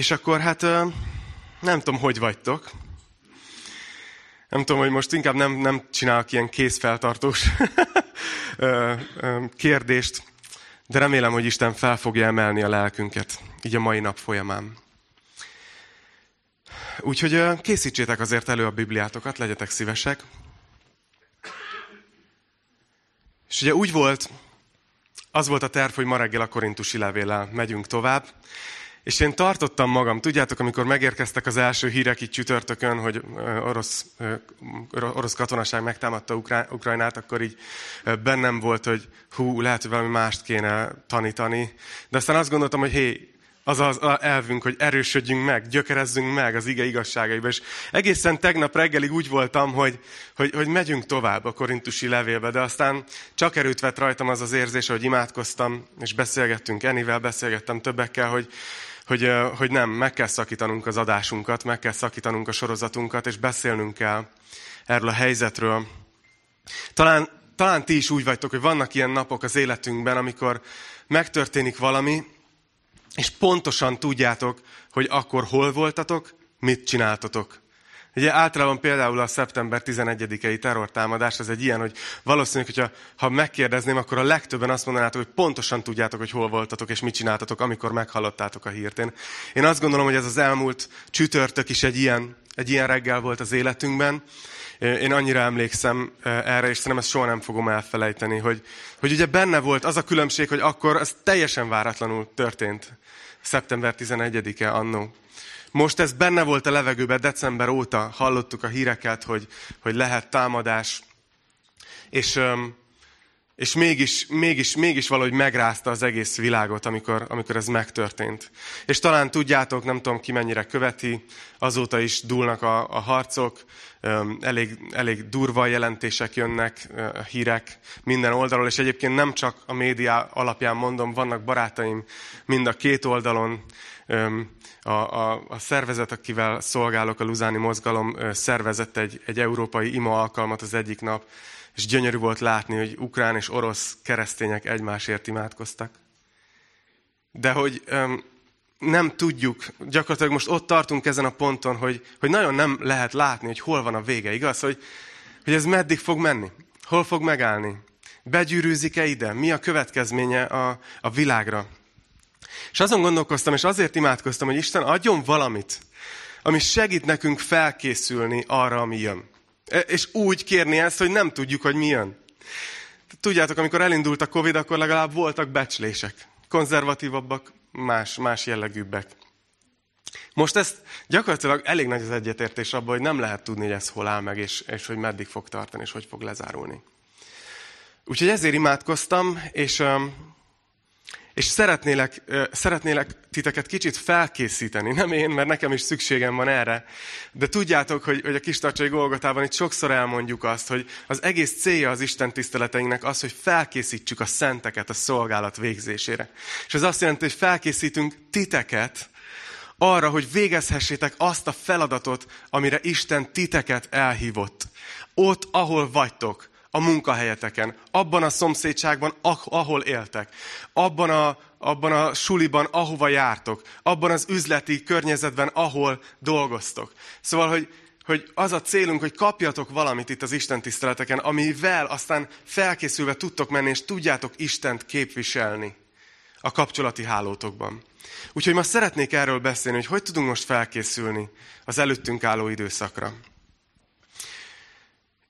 És akkor hát nem tudom, hogy vagytok. Nem tudom, hogy most inkább nem, nem csinálok ilyen kézfeltartós kérdést, de remélem, hogy Isten fel fogja emelni a lelkünket, így a mai nap folyamán. Úgyhogy készítsétek azért elő a Bibliátokat, legyetek szívesek. És ugye úgy volt, az volt a terv, hogy ma reggel a korintusi levéllel megyünk tovább, és én tartottam magam, tudjátok, amikor megérkeztek az első hírek itt csütörtökön, hogy orosz, orosz katonaság megtámadta Ukrajnát, akkor így bennem volt, hogy hú, lehet, hogy valami mást kéne tanítani. De aztán azt gondoltam, hogy hé, az az elvünk, hogy erősödjünk meg, gyökerezzünk meg az ige igazságaiba. És egészen tegnap reggelig úgy voltam, hogy, hogy, hogy megyünk tovább a korintusi levélbe, de aztán csak erőt vett rajtam az az érzés, hogy imádkoztam, és beszélgettünk Enivel, beszélgettem többekkel, hogy, hogy, hogy nem, meg kell szakítanunk az adásunkat, meg kell szakítanunk a sorozatunkat, és beszélnünk kell erről a helyzetről. Talán, talán ti is úgy vagytok, hogy vannak ilyen napok az életünkben, amikor megtörténik valami, és pontosan tudjátok, hogy akkor hol voltatok, mit csináltatok. Ugye általában például a szeptember 11-i terrortámadás, ez egy ilyen, hogy valószínűleg, hogyha ha megkérdezném, akkor a legtöbben azt mondanátok, hogy pontosan tudjátok, hogy hol voltatok és mit csináltatok, amikor meghallottátok a hírt. Én, én azt gondolom, hogy ez az elmúlt csütörtök is egy ilyen, egy ilyen reggel volt az életünkben. Én annyira emlékszem eh, erre, és szerintem ezt soha nem fogom elfelejteni, hogy, hogy ugye benne volt az a különbség, hogy akkor ez teljesen váratlanul történt. Szeptember 11-e annó. Most ez benne volt a levegőben december óta, hallottuk a híreket, hogy, hogy lehet támadás, és, és mégis, mégis, mégis valahogy megrázta az egész világot, amikor, amikor ez megtörtént. És talán tudjátok, nem tudom ki mennyire követi, azóta is dúlnak a, a harcok, elég, elég durva jelentések jönnek, hírek minden oldalról, és egyébként nem csak a média alapján mondom, vannak barátaim mind a két oldalon, a, a, a szervezet, akivel szolgálok, a Luzáni Mozgalom szervezett egy, egy európai ima alkalmat az egyik nap, és gyönyörű volt látni, hogy ukrán és orosz keresztények egymásért imádkoztak. De hogy öm, nem tudjuk, gyakorlatilag most ott tartunk ezen a ponton, hogy, hogy nagyon nem lehet látni, hogy hol van a vége, igaz? Hogy, hogy ez meddig fog menni? Hol fog megállni? Begyűrűzik-e ide? Mi a következménye a, a világra? És azon gondolkoztam, és azért imádkoztam, hogy Isten adjon valamit, ami segít nekünk felkészülni arra, ami jön. E, és úgy kérni ezt, hogy nem tudjuk, hogy mi jön. Tudjátok, amikor elindult a Covid, akkor legalább voltak becslések. Konzervatívabbak, más, más jellegűbbek. Most ezt gyakorlatilag elég nagy az egyetértés abban, hogy nem lehet tudni, hogy ez hol áll meg, és, és hogy meddig fog tartani, és hogy fog lezárulni. Úgyhogy ezért imádkoztam, és és szeretnélek, szeretnélek titeket kicsit felkészíteni. Nem én, mert nekem is szükségem van erre. De tudjátok, hogy, hogy a kis tartsai Golgotában itt sokszor elmondjuk azt, hogy az egész célja az Isten tiszteleteinknek az, hogy felkészítsük a szenteket a szolgálat végzésére. És ez azt jelenti, hogy felkészítünk titeket arra, hogy végezhessétek azt a feladatot, amire Isten titeket elhívott. Ott, ahol vagytok, a munkahelyeteken, abban a szomszédságban, ahol éltek, abban a, abban a suliban, ahova jártok, abban az üzleti környezetben, ahol dolgoztok. Szóval, hogy, hogy az a célunk, hogy kapjatok valamit itt az Isten tiszteleteken, amivel aztán felkészülve tudtok menni, és tudjátok Istent képviselni a kapcsolati hálótokban. Úgyhogy ma szeretnék erről beszélni, hogy hogy tudunk most felkészülni az előttünk álló időszakra.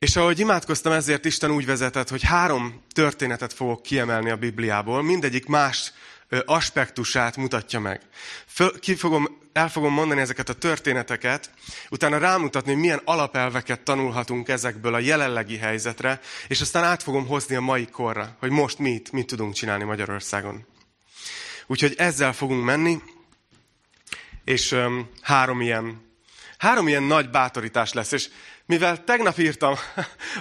És ahogy imádkoztam, ezért Isten úgy vezetett, hogy három történetet fogok kiemelni a Bibliából, mindegyik más aspektusát mutatja meg. Föl, ki fogom, el fogom mondani ezeket a történeteket, utána rámutatni, hogy milyen alapelveket tanulhatunk ezekből a jelenlegi helyzetre, és aztán át fogom hozni a mai korra, hogy most mit, mit tudunk csinálni Magyarországon. Úgyhogy ezzel fogunk menni, és um, három ilyen, három ilyen nagy bátorítás lesz. És mivel tegnap írtam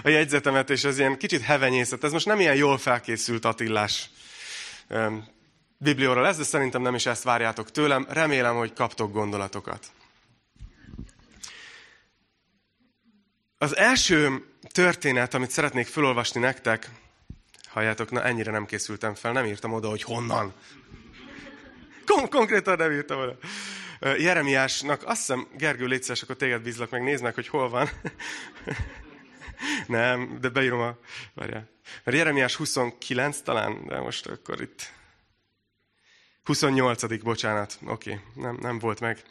a jegyzetemet, és ez ilyen kicsit hevenyészet, ez most nem ilyen jól felkészült Attillás biblióra lesz, de szerintem nem is ezt várjátok tőlem. Remélem, hogy kaptok gondolatokat. Az első történet, amit szeretnék felolvasni nektek, halljátok, na ennyire nem készültem fel, nem írtam oda, hogy honnan. Kon- konkrétan nem írtam oda. Jeremiásnak, azt hiszem, Gergő, légy szíves, akkor téged bízlak, meg nézd meg, hogy hol van. Nem, de beírom a... Várjál. Mert Jeremiás 29 talán, de most akkor itt... 28. bocsánat. Oké, okay. nem, nem volt meg.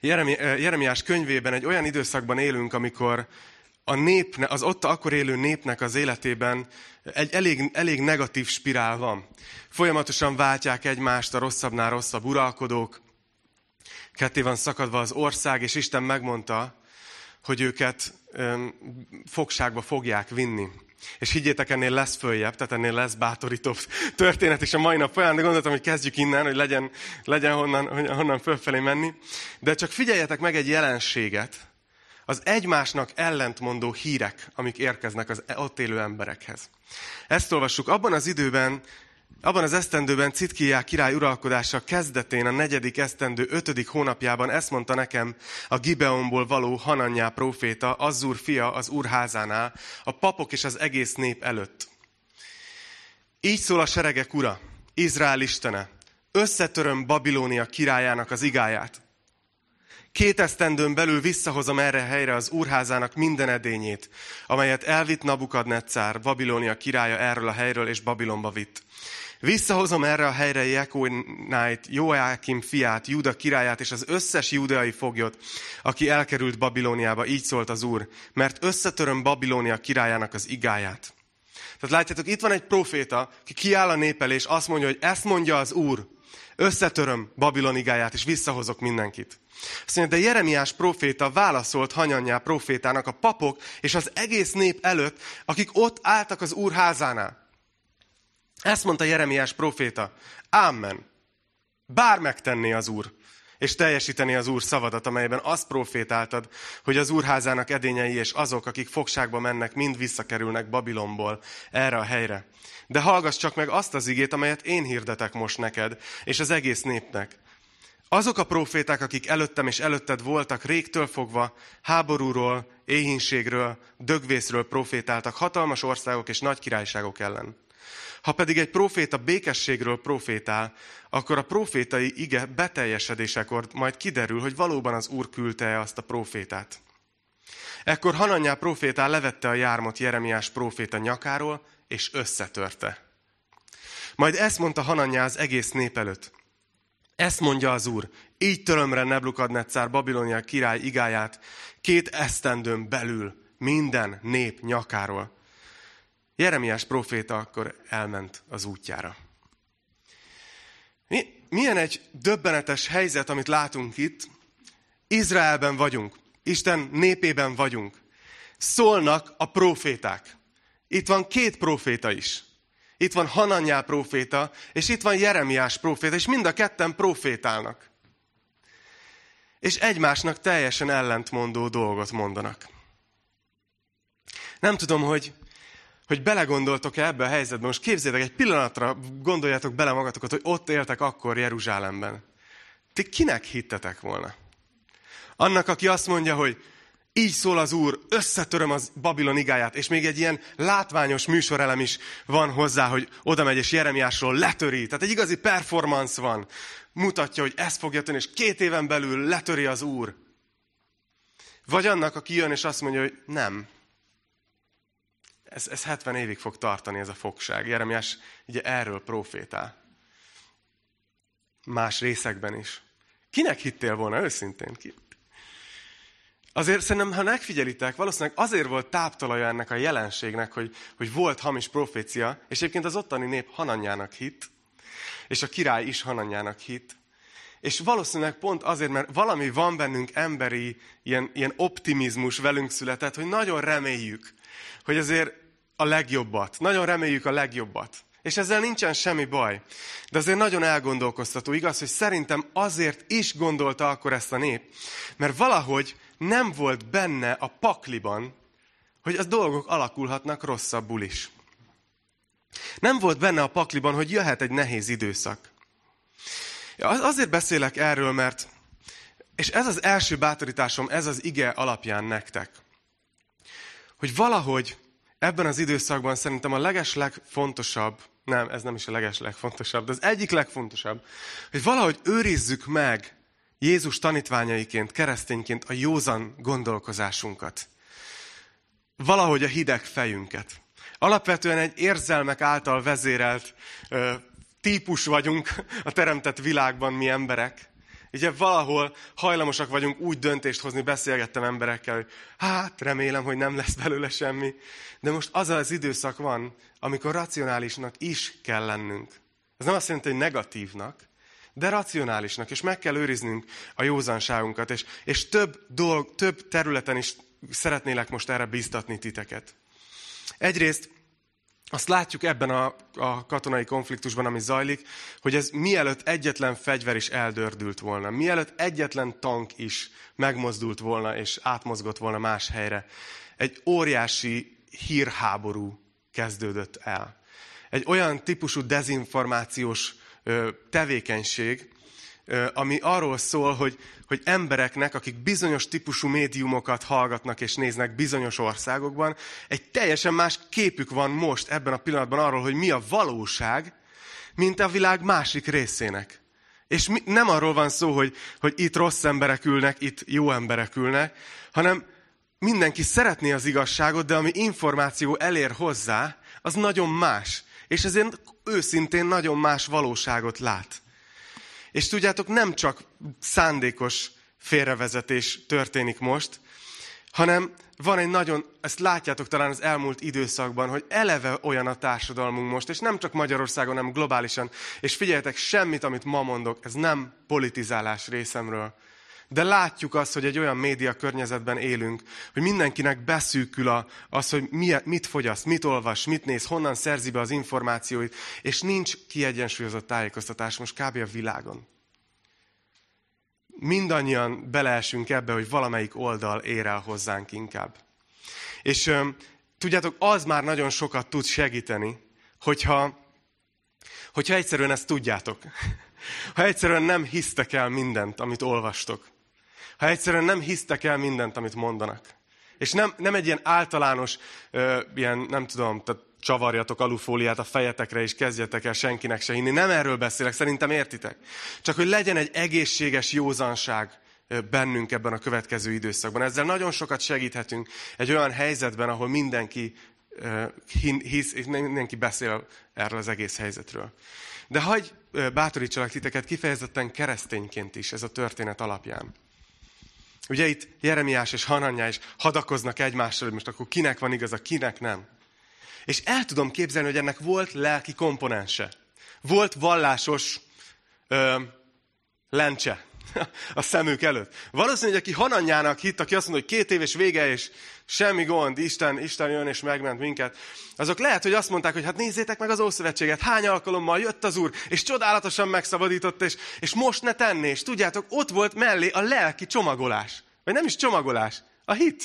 Jeremi, Jeremiás könyvében egy olyan időszakban élünk, amikor a nép, az ott akkor élő népnek az életében egy elég, elég negatív spirál van. Folyamatosan váltják egymást a rosszabbnál rosszabb uralkodók, ketté van szakadva az ország, és Isten megmondta, hogy őket fogságba fogják vinni. És higgyétek, ennél lesz följebb, tehát ennél lesz bátorítóbb történet is a mai nap folyamán, de gondoltam, hogy kezdjük innen, hogy legyen, legyen honnan, honnan fölfelé menni. De csak figyeljetek meg egy jelenséget, az egymásnak ellentmondó hírek, amik érkeznek az ott élő emberekhez. Ezt olvassuk. Abban az időben, abban az esztendőben Citkiá király uralkodása kezdetén, a negyedik esztendő ötödik hónapjában ezt mondta nekem a Gibeonból való Hananyá próféta, Azzur fia az úrházánál, a papok és az egész nép előtt. Így szól a seregek ura, Izrael istene, összetöröm Babilónia királyának az igáját, Két esztendőn belül visszahozom erre helyre az úrházának minden edényét, amelyet elvitt Nabukadnetszár, Babilónia királya erről a helyről és Babilonba vitt. Visszahozom erre a helyre Jekonájt, Joákim fiát, Júda királyát és az összes júdeai foglyot, aki elkerült Babilóniába, így szólt az Úr, mert összetöröm Babilónia királyának az igáját. Tehát látjátok, itt van egy proféta, ki kiáll a népel, és azt mondja, hogy ezt mondja az Úr, összetöröm Babilon igáját, és visszahozok mindenkit. Azt mondja, de Jeremiás proféta válaszolt Hanyanyá profétának a papok és az egész nép előtt, akik ott álltak az úr házánál. Ezt mondta Jeremiás proféta. Amen. Bár megtenné az úr, és teljesíteni az Úr szavadat, amelyben azt profétáltad, hogy az Úrházának edényei és azok, akik fogságba mennek, mind visszakerülnek Babilonból erre a helyre. De hallgass csak meg azt az igét, amelyet én hirdetek most neked, és az egész népnek. Azok a proféták, akik előttem és előtted voltak, régtől fogva háborúról, éhínségről, dögvészről profétáltak hatalmas országok és nagy királyságok ellen. Ha pedig egy proféta békességről profétál, akkor a profétai ige beteljesedésekor majd kiderül, hogy valóban az Úr küldte-e azt a profétát. Ekkor Hananyá profétál levette a jármot Jeremiás proféta nyakáról, és összetörte. Majd ezt mondta Hananyá az egész nép előtt. Ezt mondja az Úr, így törömre Neblukadnetszár Babilonia király igáját két esztendőn belül minden nép nyakáról. Jeremiás proféta akkor elment az útjára. Mi, milyen egy döbbenetes helyzet, amit látunk itt. Izraelben vagyunk, Isten népében vagyunk. Szólnak a proféták. Itt van két proféta is. Itt van Hananyá proféta, és itt van Jeremiás proféta, és mind a ketten profétálnak. És egymásnak teljesen ellentmondó dolgot mondanak. Nem tudom, hogy, hogy belegondoltok-e ebbe a helyzetbe. Most képzétek, egy pillanatra gondoljátok bele magatokat, hogy ott éltek akkor Jeruzsálemben. Ti kinek hittetek volna? Annak, aki azt mondja, hogy így szól az Úr, összetöröm az Babilon igáját, és még egy ilyen látványos műsorelem is van hozzá, hogy oda megy és Jeremiásról letöri. Tehát egy igazi performance van. Mutatja, hogy ez fogja tenni, és két éven belül letöri az Úr. Vagy annak, aki jön és azt mondja, hogy nem. Ez, ez 70 évig fog tartani ez a fogság. Jeremiás ugye erről profétál. Más részekben is. Kinek hittél volna őszintén? Ki? Azért szerintem, ha megfigyelitek, valószínűleg azért volt táptalaja ennek a jelenségnek, hogy, hogy volt hamis profécia, és egyébként az ottani nép Hananyának hit, és a király is Hananyának hit. És valószínűleg pont azért, mert valami van bennünk emberi, ilyen, ilyen optimizmus velünk született, hogy nagyon reméljük, hogy azért a legjobbat, nagyon reméljük a legjobbat. És ezzel nincsen semmi baj. De azért nagyon elgondolkoztató, igaz, hogy szerintem azért is gondolta akkor ezt a nép, mert valahogy nem volt benne a pakliban, hogy az dolgok alakulhatnak rosszabbul is. Nem volt benne a pakliban, hogy jöhet egy nehéz időszak. Azért beszélek erről, mert, és ez az első bátorításom, ez az ige alapján nektek, hogy valahogy ebben az időszakban szerintem a leges legfontosabb Nem, ez nem is a leges legfontosabb, de az egyik legfontosabb, hogy valahogy őrizzük meg Jézus tanítványaiként, keresztényként a józan gondolkozásunkat. Valahogy a hideg fejünket. Alapvetően egy érzelmek által vezérelt ö, típus vagyunk a teremtett világban mi emberek. Ugye valahol hajlamosak vagyunk úgy döntést hozni, beszélgettem emberekkel, hogy hát remélem, hogy nem lesz belőle semmi. De most az az időszak van, amikor racionálisnak is kell lennünk. Ez nem azt jelenti, hogy negatívnak, de racionálisnak, és meg kell őriznünk a józanságunkat, és, és több, dolg, több területen is szeretnélek most erre bíztatni titeket. Egyrészt azt látjuk ebben a, a katonai konfliktusban, ami zajlik, hogy ez mielőtt egyetlen fegyver is eldördült volna, mielőtt egyetlen tank is megmozdult volna és átmozgott volna más helyre, egy óriási hírháború kezdődött el. Egy olyan típusú dezinformációs tevékenység, ami arról szól, hogy, hogy embereknek, akik bizonyos típusú médiumokat hallgatnak és néznek bizonyos országokban, egy teljesen más képük van most ebben a pillanatban arról, hogy mi a valóság, mint a világ másik részének. És mi, nem arról van szó, hogy, hogy itt rossz emberek ülnek, itt jó emberek ülnek, hanem mindenki szeretné az igazságot, de ami információ elér hozzá, az nagyon más. És ezért őszintén nagyon más valóságot lát. És tudjátok, nem csak szándékos félrevezetés történik most, hanem van egy nagyon, ezt látjátok talán az elmúlt időszakban, hogy eleve olyan a társadalmunk most, és nem csak Magyarországon, hanem globálisan. És figyeljetek, semmit, amit ma mondok, ez nem politizálás részemről. De látjuk azt, hogy egy olyan média környezetben élünk, hogy mindenkinek beszűkül a, az, hogy mit fogyaszt, mit olvas, mit néz, honnan szerzi be az információit, és nincs kiegyensúlyozott tájékoztatás most kb. a világon. Mindannyian beleesünk ebbe, hogy valamelyik oldal ér el hozzánk inkább. És tudjátok, az már nagyon sokat tud segíteni, hogyha, hogyha egyszerűen ezt tudjátok. Ha egyszerűen nem hisztek el mindent, amit olvastok ha egyszerűen nem hisztek el mindent, amit mondanak. És nem, nem egy ilyen általános, ö, ilyen, nem tudom, tehát csavarjatok alufóliát a fejetekre, és kezdjetek el senkinek se hinni. Nem erről beszélek, szerintem értitek. Csak hogy legyen egy egészséges józanság bennünk ebben a következő időszakban. Ezzel nagyon sokat segíthetünk egy olyan helyzetben, ahol mindenki hisz, és mindenki beszél erről az egész helyzetről. De hagy bátorítsalak titeket kifejezetten keresztényként is ez a történet alapján. Ugye itt Jeremiás és Hananyá is hadakoznak egymással, hogy most akkor kinek van igaza, kinek nem. És el tudom képzelni, hogy ennek volt lelki komponense. Volt vallásos ö, lencse a szemük előtt. Valószínűleg, aki Hananyának hitt, aki azt mondja, hogy két éves vége, és semmi gond, Isten, Isten jön és megment minket, azok lehet, hogy azt mondták, hogy hát nézzétek meg az Ószövetséget, hány alkalommal jött az Úr, és csodálatosan megszabadított, és, és most ne tenné, és tudjátok, ott volt mellé a lelki csomagolás. Vagy nem is csomagolás, a hit.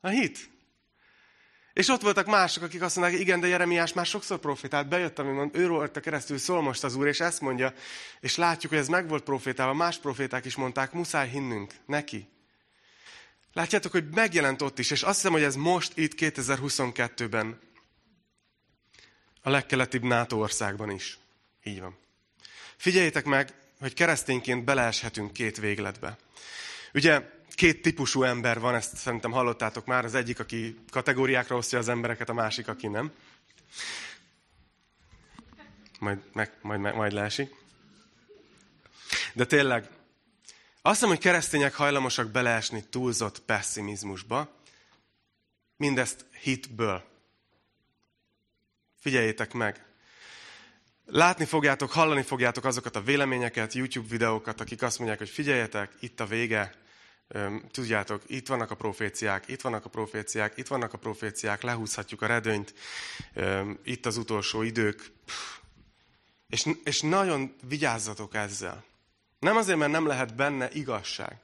A hit. És ott voltak mások, akik azt mondták, igen, de Jeremiás már sokszor profétált, bejött, ami mond, őről a keresztül szól most az Úr, és ezt mondja, és látjuk, hogy ez meg volt profétálva, más proféták is mondták, muszáj hinnünk neki. Látjátok, hogy megjelent ott is, és azt hiszem, hogy ez most itt 2022-ben a legkeletibb NATO országban is. Így van. Figyeljétek meg, hogy keresztényként beleeshetünk két végletbe. Ugye két típusú ember van, ezt szerintem hallottátok már. Az egyik, aki kategóriákra osztja az embereket, a másik, aki nem. Majd, meg, majd, meg, majd leesik. De tényleg, azt hiszem, hogy keresztények hajlamosak beleesni túlzott pessimizmusba, mindezt hitből. Figyeljétek meg! Látni fogjátok, hallani fogjátok azokat a véleményeket, YouTube videókat, akik azt mondják, hogy figyeljetek, itt a vége, tudjátok, itt vannak a proféciák, itt vannak a proféciák, itt vannak a proféciák, lehúzhatjuk a redőnyt, itt az utolsó idők. És, és nagyon vigyázzatok ezzel. Nem azért, mert nem lehet benne igazság.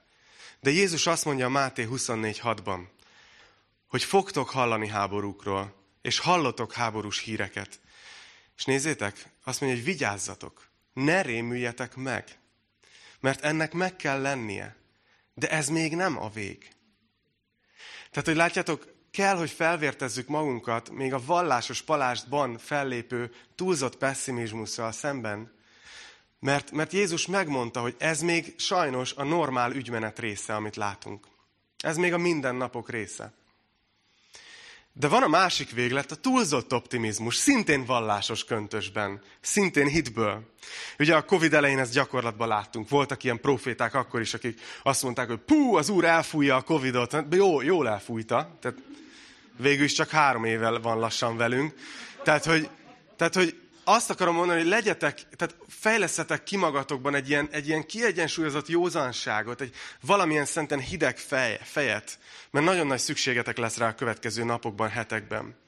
De Jézus azt mondja Máté 24.6-ban, hogy fogtok hallani háborúkról, és hallotok háborús híreket. És nézzétek, azt mondja, hogy vigyázzatok, ne rémüljetek meg, mert ennek meg kell lennie. De ez még nem a vég. Tehát, hogy látjátok, kell, hogy felvértezzük magunkat még a vallásos palástban fellépő túlzott pessimizmussal szemben, mert, mert Jézus megmondta, hogy ez még sajnos a normál ügymenet része, amit látunk. Ez még a mindennapok része. De van a másik véglet, a túlzott optimizmus, szintén vallásos köntösben, szintén hitből. Ugye a Covid elején ezt gyakorlatban láttunk. Voltak ilyen proféták akkor is, akik azt mondták, hogy pú, az úr elfújja a Covidot. Hát jó, jól elfújta. Tehát végül is csak három évvel van lassan velünk. Tehát, hogy, tehát, hogy azt akarom mondani, hogy legyetek, tehát fejlesztetek ki magatokban egy ilyen, egy ilyen kiegyensúlyozott józanságot, egy valamilyen szenten hideg fej, fejet, mert nagyon nagy szükségetek lesz rá a következő napokban, hetekben.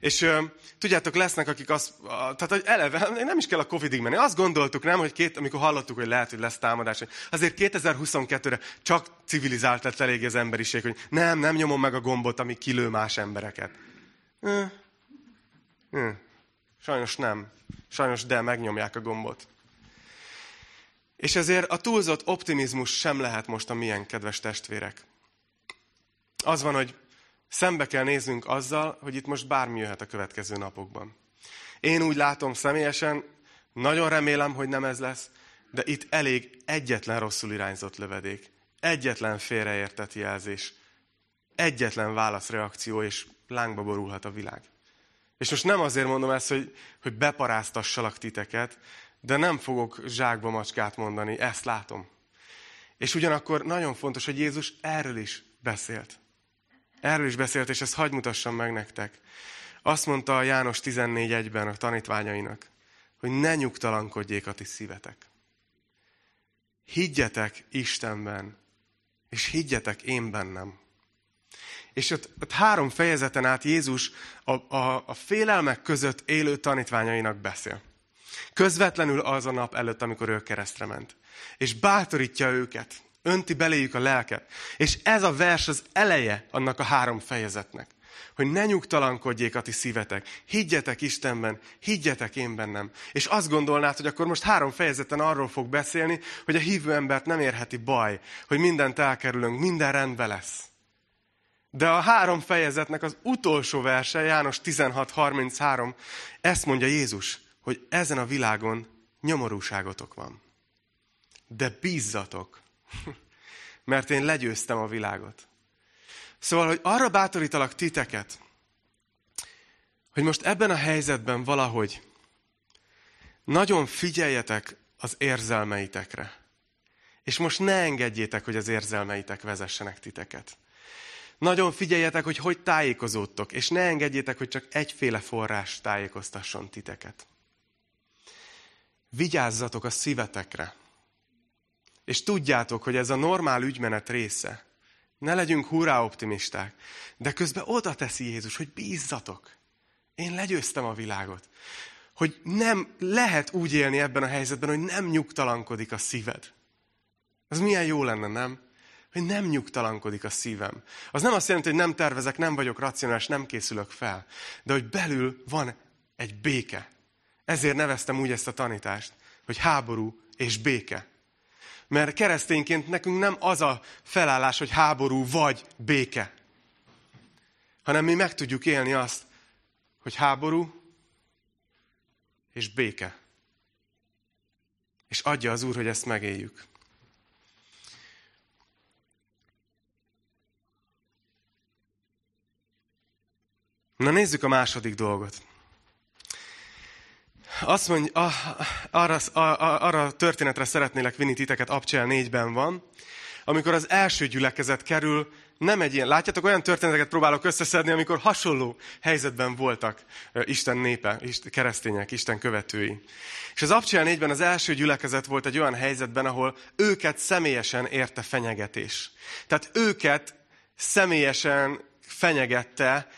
És tudjátok, lesznek, akik azt, tehát hogy eleve nem is kell a Covid-ig menni. Azt gondoltuk, nem, hogy két, amikor hallottuk, hogy lehet, hogy lesz támadás, hogy azért 2022-re csak civilizált lett elég az emberiség, hogy nem, nem nyomom meg a gombot, ami kilő más embereket. Ö, ö. Sajnos nem. Sajnos de, megnyomják a gombot. És ezért a túlzott optimizmus sem lehet most a milyen kedves testvérek. Az van, hogy szembe kell néznünk azzal, hogy itt most bármi jöhet a következő napokban. Én úgy látom személyesen, nagyon remélem, hogy nem ez lesz, de itt elég egyetlen rosszul irányzott lövedék, egyetlen félreértett jelzés, egyetlen válaszreakció, és lángba borulhat a világ. És most nem azért mondom ezt, hogy, hogy beparáztassalak titeket, de nem fogok zsákba macskát mondani, ezt látom. És ugyanakkor nagyon fontos, hogy Jézus erről is beszélt. Erről is beszélt, és ezt hagy mutassam meg nektek. Azt mondta a János 14.1-ben a tanítványainak, hogy ne nyugtalankodjék a ti szívetek. Higgyetek Istenben, és higgyetek én bennem. És ott, ott három fejezeten át Jézus a, a, a félelmek között élő tanítványainak beszél. Közvetlenül az a nap előtt, amikor ő keresztre ment. És bátorítja őket, önti beléjük a lelket. És ez a vers az eleje annak a három fejezetnek. Hogy ne nyugtalankodjék a ti szívetek. Higgyetek Istenben, higgyetek én bennem. És azt gondolnád, hogy akkor most három fejezeten arról fog beszélni, hogy a hívő embert nem érheti baj, hogy mindent elkerülünk, minden rendben lesz. De a három fejezetnek az utolsó verse, János 16.33, ezt mondja Jézus, hogy ezen a világon nyomorúságotok van. De bízzatok, mert én legyőztem a világot. Szóval, hogy arra bátorítalak titeket, hogy most ebben a helyzetben valahogy nagyon figyeljetek az érzelmeitekre. És most ne engedjétek, hogy az érzelmeitek vezessenek titeket. Nagyon figyeljetek, hogy hogy tájékozódtok, és ne engedjétek, hogy csak egyféle forrás tájékoztasson titeket. Vigyázzatok a szívetekre, és tudjátok, hogy ez a normál ügymenet része. Ne legyünk hurrá optimisták, de közben oda teszi Jézus, hogy bízzatok. Én legyőztem a világot. Hogy nem lehet úgy élni ebben a helyzetben, hogy nem nyugtalankodik a szíved. Ez milyen jó lenne, nem? Hogy nem nyugtalankodik a szívem. Az nem azt jelenti, hogy nem tervezek, nem vagyok racionális, nem készülök fel, de hogy belül van egy béke. Ezért neveztem úgy ezt a tanítást, hogy háború és béke. Mert keresztényként nekünk nem az a felállás, hogy háború vagy béke, hanem mi meg tudjuk élni azt, hogy háború és béke. És adja az Úr, hogy ezt megéljük. Na nézzük a második dolgot. Azt mondja, arra, arra a történetre szeretnélek vinni titeket, Abcsel 4-ben van, amikor az első gyülekezet kerül, nem egy ilyen, látjátok, olyan történeteket próbálok összeszedni, amikor hasonló helyzetben voltak Isten népe, Isten, keresztények, Isten követői. És az Abcsel 4-ben az első gyülekezet volt egy olyan helyzetben, ahol őket személyesen érte fenyegetés. Tehát őket személyesen fenyegette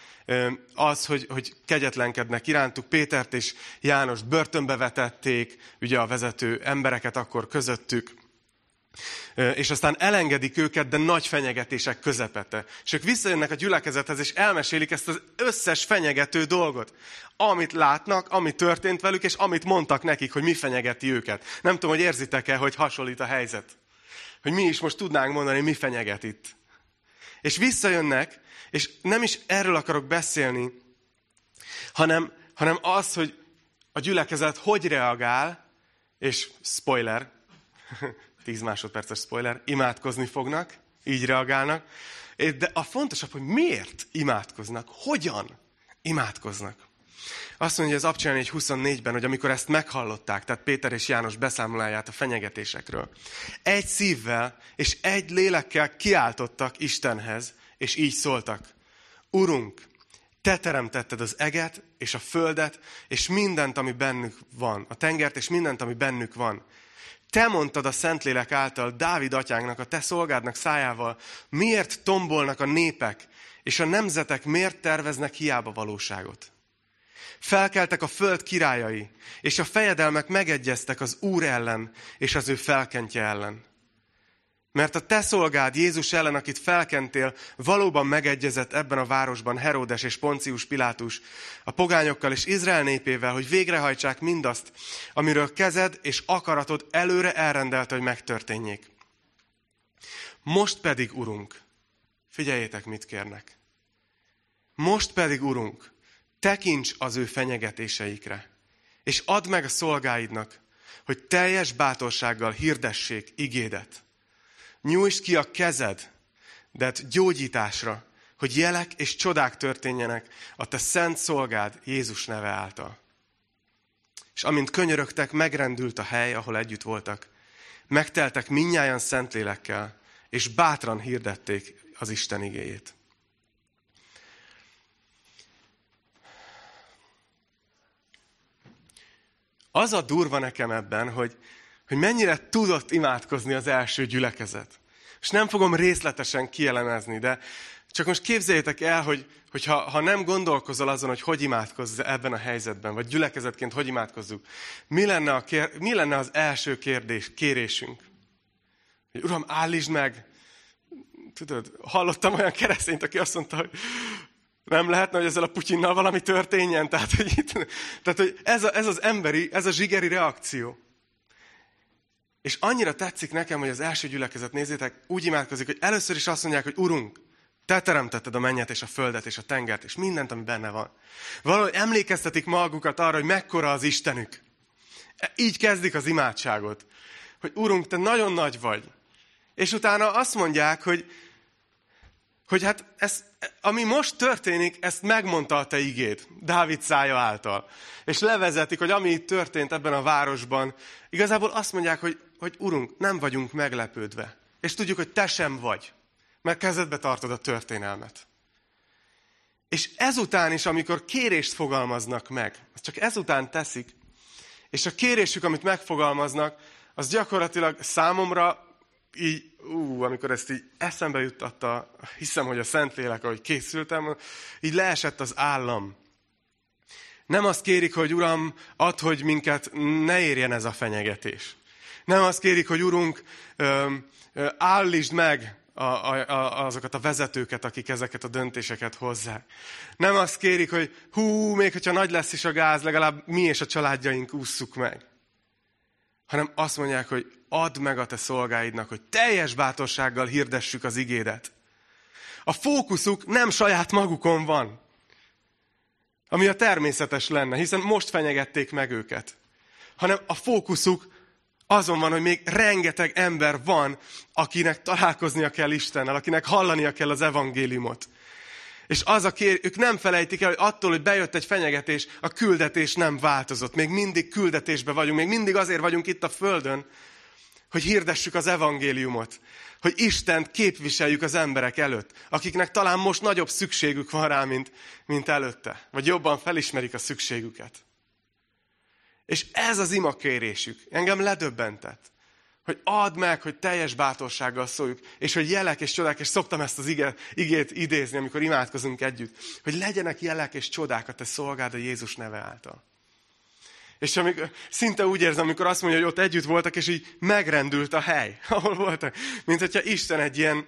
az, hogy, hogy kegyetlenkednek irántuk. Pétert és János börtönbe vetették, ugye a vezető embereket akkor közöttük, és aztán elengedik őket, de nagy fenyegetések közepete. És ők visszajönnek a gyülekezethez, és elmesélik ezt az összes fenyegető dolgot. Amit látnak, ami történt velük, és amit mondtak nekik, hogy mi fenyegeti őket. Nem tudom, hogy érzitek-e, hogy hasonlít a helyzet. Hogy mi is most tudnánk mondani, mi fenyeget itt. És visszajönnek, és nem is erről akarok beszélni, hanem, hanem az, hogy a gyülekezet hogy reagál, és spoiler, 10 másodperces spoiler, imádkozni fognak, így reagálnak. De a fontosabb, hogy miért imádkoznak, hogyan imádkoznak. Azt mondja az Abcsán egy 24-ben, hogy amikor ezt meghallották, tehát Péter és János beszámoláját a fenyegetésekről, egy szívvel és egy lélekkel kiáltottak Istenhez, és így szóltak. Urunk, te teremtetted az eget és a földet, és mindent, ami bennük van, a tengert és mindent, ami bennük van. Te mondtad a Szentlélek által Dávid atyánknak, a te szolgádnak szájával, miért tombolnak a népek, és a nemzetek miért terveznek hiába valóságot. Felkeltek a föld királyai, és a fejedelmek megegyeztek az Úr ellen, és az ő felkentje ellen. Mert a te szolgád Jézus ellen, akit felkentél, valóban megegyezett ebben a városban Heródes és Poncius Pilátus a pogányokkal és Izrael népével, hogy végrehajtsák mindazt, amiről kezed és akaratod előre elrendelte, hogy megtörténjék. Most pedig, Urunk, figyeljétek, mit kérnek. Most pedig, Urunk, tekints az ő fenyegetéseikre, és add meg a szolgáidnak, hogy teljes bátorsággal hirdessék igédet Nyújtsd ki a kezed, de gyógyításra, hogy jelek és csodák történjenek a te szent szolgád Jézus neve által. És amint könyörögtek, megrendült a hely, ahol együtt voltak. Megteltek minnyáján szentlélekkel, és bátran hirdették az Isten igéjét. Az a durva nekem ebben, hogy hogy mennyire tudott imádkozni az első gyülekezet. És nem fogom részletesen kielemezni, de csak most képzeljétek el, hogy, hogy ha, ha nem gondolkozol azon, hogy hogy imádkozz ebben a helyzetben, vagy gyülekezetként hogy imádkozzuk, mi lenne, a kér, mi lenne az első kérdés, kérésünk? Hogy Uram, állítsd meg! Tudod, hallottam olyan keresztényt, aki azt mondta, hogy nem lehetne, hogy ezzel a Putyinnal valami történjen. Tehát, hogy, itt, tehát, hogy ez, a, ez az emberi, ez a zsigeri reakció. És annyira tetszik nekem, hogy az első gyülekezet, nézzétek, úgy imádkozik, hogy először is azt mondják, hogy Urunk, te teremtetted a mennyet és a földet és a tengert, és mindent, ami benne van. Valahogy emlékeztetik magukat arra, hogy mekkora az Istenük. Így kezdik az imádságot. Hogy Urunk, te nagyon nagy vagy. És utána azt mondják, hogy, hogy hát ez, ami most történik, ezt megmondta a te igéd, Dávid szája által. És levezetik, hogy ami itt történt ebben a városban, igazából azt mondják, hogy hogy Urunk, nem vagyunk meglepődve. És tudjuk, hogy te sem vagy, mert kezedbe tartod a történelmet. És ezután is, amikor kérést fogalmaznak meg, azt csak ezután teszik, és a kérésük, amit megfogalmaznak, az gyakorlatilag számomra így, ú, amikor ezt így eszembe juttatta, hiszem, hogy a Szentlélek, ahogy készültem, így leesett az állam. Nem azt kérik, hogy Uram, add, hogy minket ne érjen ez a fenyegetés. Nem azt kérik, hogy Urunk, állítsd meg a, a, a, azokat a vezetőket, akik ezeket a döntéseket hozzák. Nem azt kérik, hogy hú, még hogyha nagy lesz is a gáz, legalább mi és a családjaink ússzuk meg. Hanem azt mondják, hogy add meg a te szolgáidnak, hogy teljes bátorsággal hirdessük az igédet. A fókuszuk nem saját magukon van, ami a természetes lenne, hiszen most fenyegették meg őket, hanem a fókuszuk azon van, hogy még rengeteg ember van, akinek találkoznia kell Istennel, akinek hallania kell az evangéliumot. És az a kér, ők nem felejtik el, hogy attól, hogy bejött egy fenyegetés, a küldetés nem változott. Még mindig küldetésbe vagyunk, még mindig azért vagyunk itt a Földön, hogy hirdessük az evangéliumot. Hogy Istent képviseljük az emberek előtt, akiknek talán most nagyobb szükségük van rá, mint, mint előtte. Vagy jobban felismerik a szükségüket. És ez az ima kérésük. Engem ledöbbentett. Hogy add meg, hogy teljes bátorsággal szóljuk, és hogy jelek és csodák, és szoktam ezt az igét, igét idézni, amikor imádkozunk együtt, hogy legyenek jelek és csodák a te szolgád a Jézus neve által. És amikor, szinte úgy érzem, amikor azt mondja, hogy ott együtt voltak, és így megrendült a hely, ahol voltak. Mint hogyha Isten egy ilyen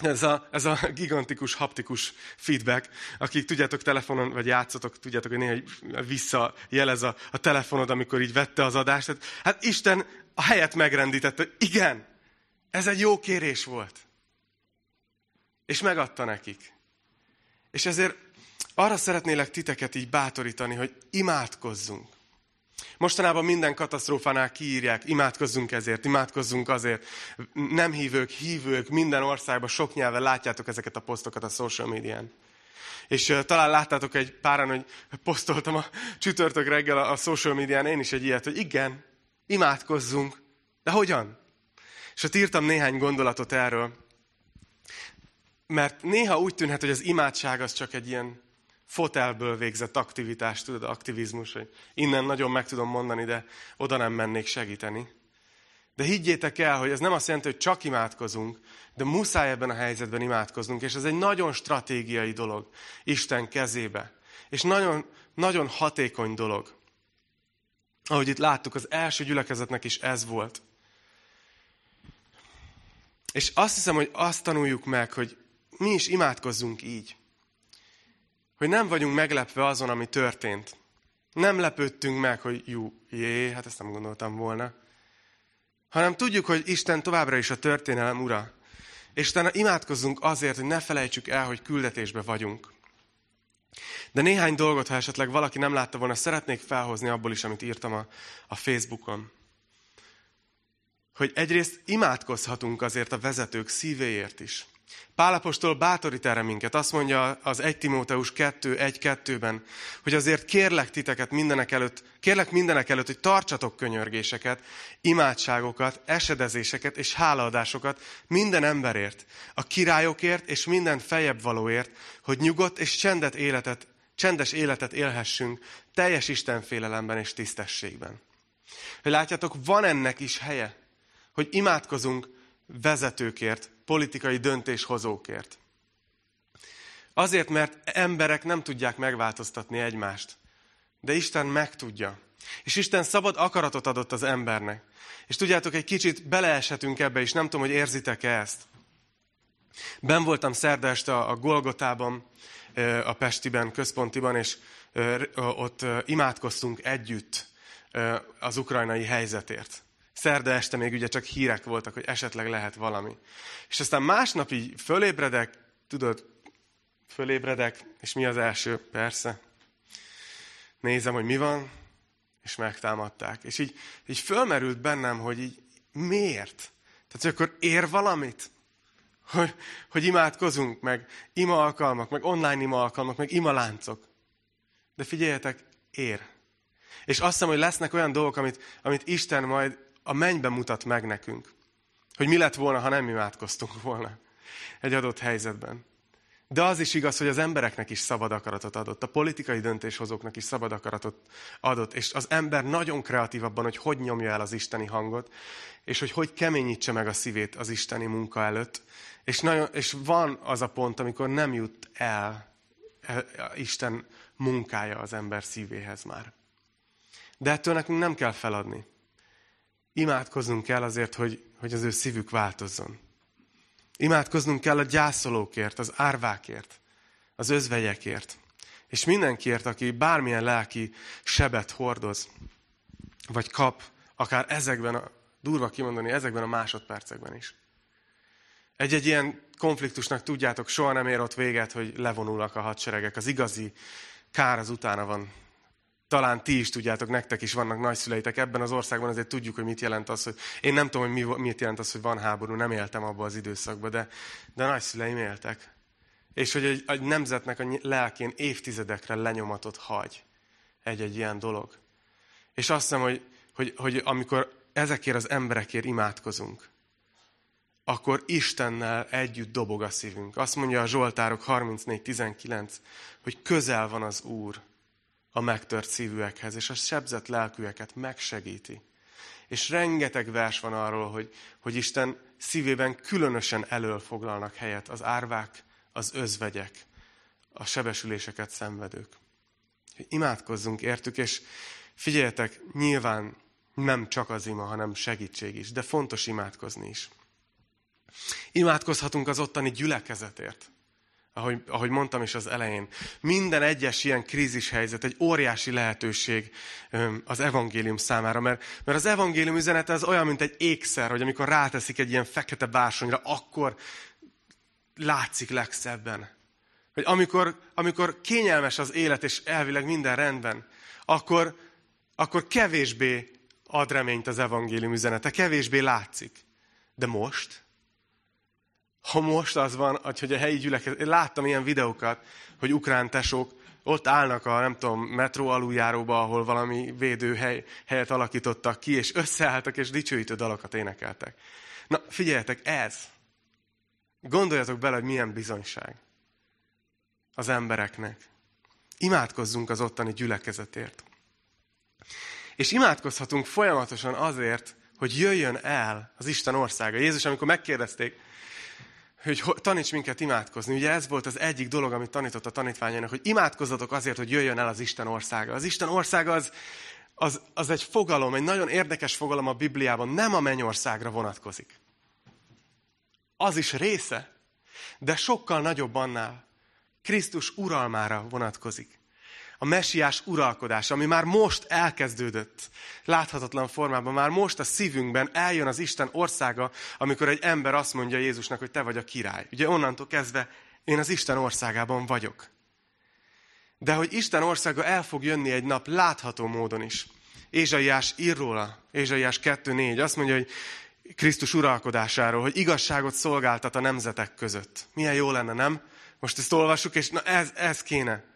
ez a, ez a gigantikus, haptikus feedback, akik tudjátok telefonon, vagy játszotok, tudjátok, hogy néha visszajelez a, a telefonod, amikor így vette az adást. Tehát, hát Isten a helyet megrendítette. Igen, ez egy jó kérés volt. És megadta nekik. És ezért arra szeretnélek titeket így bátorítani, hogy imádkozzunk. Mostanában minden katasztrófánál kiírják, imádkozzunk ezért, imádkozzunk azért. Nem hívők, hívők, minden országban, sok nyelven látjátok ezeket a posztokat a social médián. És uh, talán láttátok egy páran, hogy posztoltam a csütörtök reggel a, a social médián én is egy ilyet, hogy igen, imádkozzunk. De hogyan? És ott írtam néhány gondolatot erről. Mert néha úgy tűnhet, hogy az imádság az csak egy ilyen fotelből végzett aktivitás, tudod, aktivizmus, hogy innen nagyon meg tudom mondani, de oda nem mennék segíteni. De higgyétek el, hogy ez nem azt jelenti, hogy csak imádkozunk, de muszáj ebben a helyzetben imádkoznunk, és ez egy nagyon stratégiai dolog Isten kezébe. És nagyon, nagyon hatékony dolog. Ahogy itt láttuk, az első gyülekezetnek is ez volt. És azt hiszem, hogy azt tanuljuk meg, hogy mi is imádkozzunk így. Hogy nem vagyunk meglepve azon, ami történt. Nem lepődtünk meg, hogy jó, jé, hát ezt nem gondoltam volna. Hanem tudjuk, hogy Isten továbbra is a történelem ura. És utána imádkozzunk azért, hogy ne felejtsük el, hogy küldetésbe vagyunk. De néhány dolgot, ha esetleg valaki nem látta volna, szeretnék felhozni abból is, amit írtam a, a Facebookon. Hogy egyrészt imádkozhatunk azért a vezetők szívéért is. Pálapostól bátorít erre minket. Azt mondja az 1 Timóteus 2, 1, 2-ben, hogy azért kérlek titeket mindenek előtt, kérlek mindenek előtt, hogy tartsatok könyörgéseket, imádságokat, esedezéseket és hálaadásokat minden emberért, a királyokért és minden fejebb valóért, hogy nyugodt és csendet életet, csendes életet élhessünk teljes Istenfélelemben és tisztességben. Hogy látjátok, van ennek is helye, hogy imádkozunk vezetőkért, politikai döntéshozókért. Azért, mert emberek nem tudják megváltoztatni egymást. De Isten meg tudja. És Isten szabad akaratot adott az embernek. És tudjátok, egy kicsit beleeshetünk ebbe is, nem tudom, hogy érzitek-e ezt. Ben voltam szerda este a Golgotában, a Pestiben, központiban, és ott imádkoztunk együtt az ukrajnai helyzetért. Szerda este még ugye csak hírek voltak, hogy esetleg lehet valami. És aztán másnap így fölébredek, tudod, fölébredek, és mi az első? Persze. Nézem, hogy mi van, és megtámadták. És így, így fölmerült bennem, hogy így miért? Tehát, hogy akkor ér valamit? Hogy, hogy imádkozunk, meg ima alkalmak, meg online ima alkalmak, meg ima láncok. De figyeljetek, ér. És azt hiszem, hogy lesznek olyan dolgok, amit, amit Isten majd a mennyben mutat meg nekünk. Hogy mi lett volna, ha nem imádkoztunk volna egy adott helyzetben. De az is igaz, hogy az embereknek is szabad akaratot adott, a politikai döntéshozóknak is szabad akaratot adott, és az ember nagyon kreatív abban, hogy hogy nyomja el az isteni hangot, és hogy hogy keményítse meg a szívét az isteni munka előtt. És, nagyon, és van az a pont, amikor nem jut el e, Isten munkája az ember szívéhez már. De ettől nekünk nem kell feladni imádkoznunk kell azért, hogy, hogy az ő szívük változzon. Imádkoznunk kell a gyászolókért, az árvákért, az özvegyekért, és mindenkiért, aki bármilyen lelki sebet hordoz, vagy kap, akár ezekben a, durva kimondani, ezekben a másodpercekben is. Egy-egy ilyen konfliktusnak tudjátok, soha nem ér ott véget, hogy levonulnak a hadseregek. Az igazi kár az utána van talán ti is tudjátok, nektek is vannak nagyszüleitek ebben az országban, azért tudjuk, hogy mit jelent az, hogy én nem tudom, hogy mi, mit jelent az, hogy van háború, nem éltem abban az időszakban, de, de nagyszüleim éltek. És hogy egy, egy nemzetnek a lelkén évtizedekre lenyomatot hagy egy-egy ilyen dolog. És azt hiszem, hogy, hogy, hogy amikor ezekért az emberekért imádkozunk, akkor Istennel együtt dobog a szívünk. Azt mondja a Zsoltárok 34.19, hogy közel van az Úr, megtört szívűekhez, és a sebzett lelkűeket megsegíti. És rengeteg vers van arról, hogy, hogy Isten szívében különösen elől foglalnak helyet az árvák, az özvegyek, a sebesüléseket szenvedők. Imádkozzunk értük, és figyeljetek, nyilván nem csak az ima, hanem segítség is, de fontos imádkozni is. Imádkozhatunk az ottani gyülekezetért ahogy, ahogy mondtam is az elején. Minden egyes ilyen krízis helyzet egy óriási lehetőség az evangélium számára, mert, mert az evangélium üzenete az olyan, mint egy ékszer, hogy amikor ráteszik egy ilyen fekete bársonyra, akkor látszik legszebben. Hogy amikor, amikor kényelmes az élet, és elvileg minden rendben, akkor, akkor kevésbé ad reményt az evangélium üzenete, kevésbé látszik. De most, ha most az van, hogy a helyi gyülekezet, láttam ilyen videókat, hogy ukrán tesók ott állnak a, nem tudom, metró aluljáróba, ahol valami védőhely, helyet alakítottak ki, és összeálltak, és dicsőítő dalokat énekeltek. Na, figyeljetek, ez. Gondoljatok bele, hogy milyen bizonyság az embereknek. Imádkozzunk az ottani gyülekezetért. És imádkozhatunk folyamatosan azért, hogy jöjjön el az Isten országa. Jézus, amikor megkérdezték, hogy taníts minket imádkozni. Ugye ez volt az egyik dolog, amit tanított a tanítványainak, hogy imádkozzatok azért, hogy jöjjön el az Isten országa. Az Isten országa az, az, az egy fogalom, egy nagyon érdekes fogalom a Bibliában, nem a mennyországra vonatkozik. Az is része, de sokkal nagyobb annál. Krisztus uralmára vonatkozik a mesiás uralkodás, ami már most elkezdődött, láthatatlan formában, már most a szívünkben eljön az Isten országa, amikor egy ember azt mondja Jézusnak, hogy te vagy a király. Ugye onnantól kezdve én az Isten országában vagyok. De hogy Isten országa el fog jönni egy nap látható módon is. Ézsaiás ír róla, Ézsaiás 2.4, azt mondja, hogy Krisztus uralkodásáról, hogy igazságot szolgáltat a nemzetek között. Milyen jó lenne, nem? Most ezt olvassuk, és na ez, ez kéne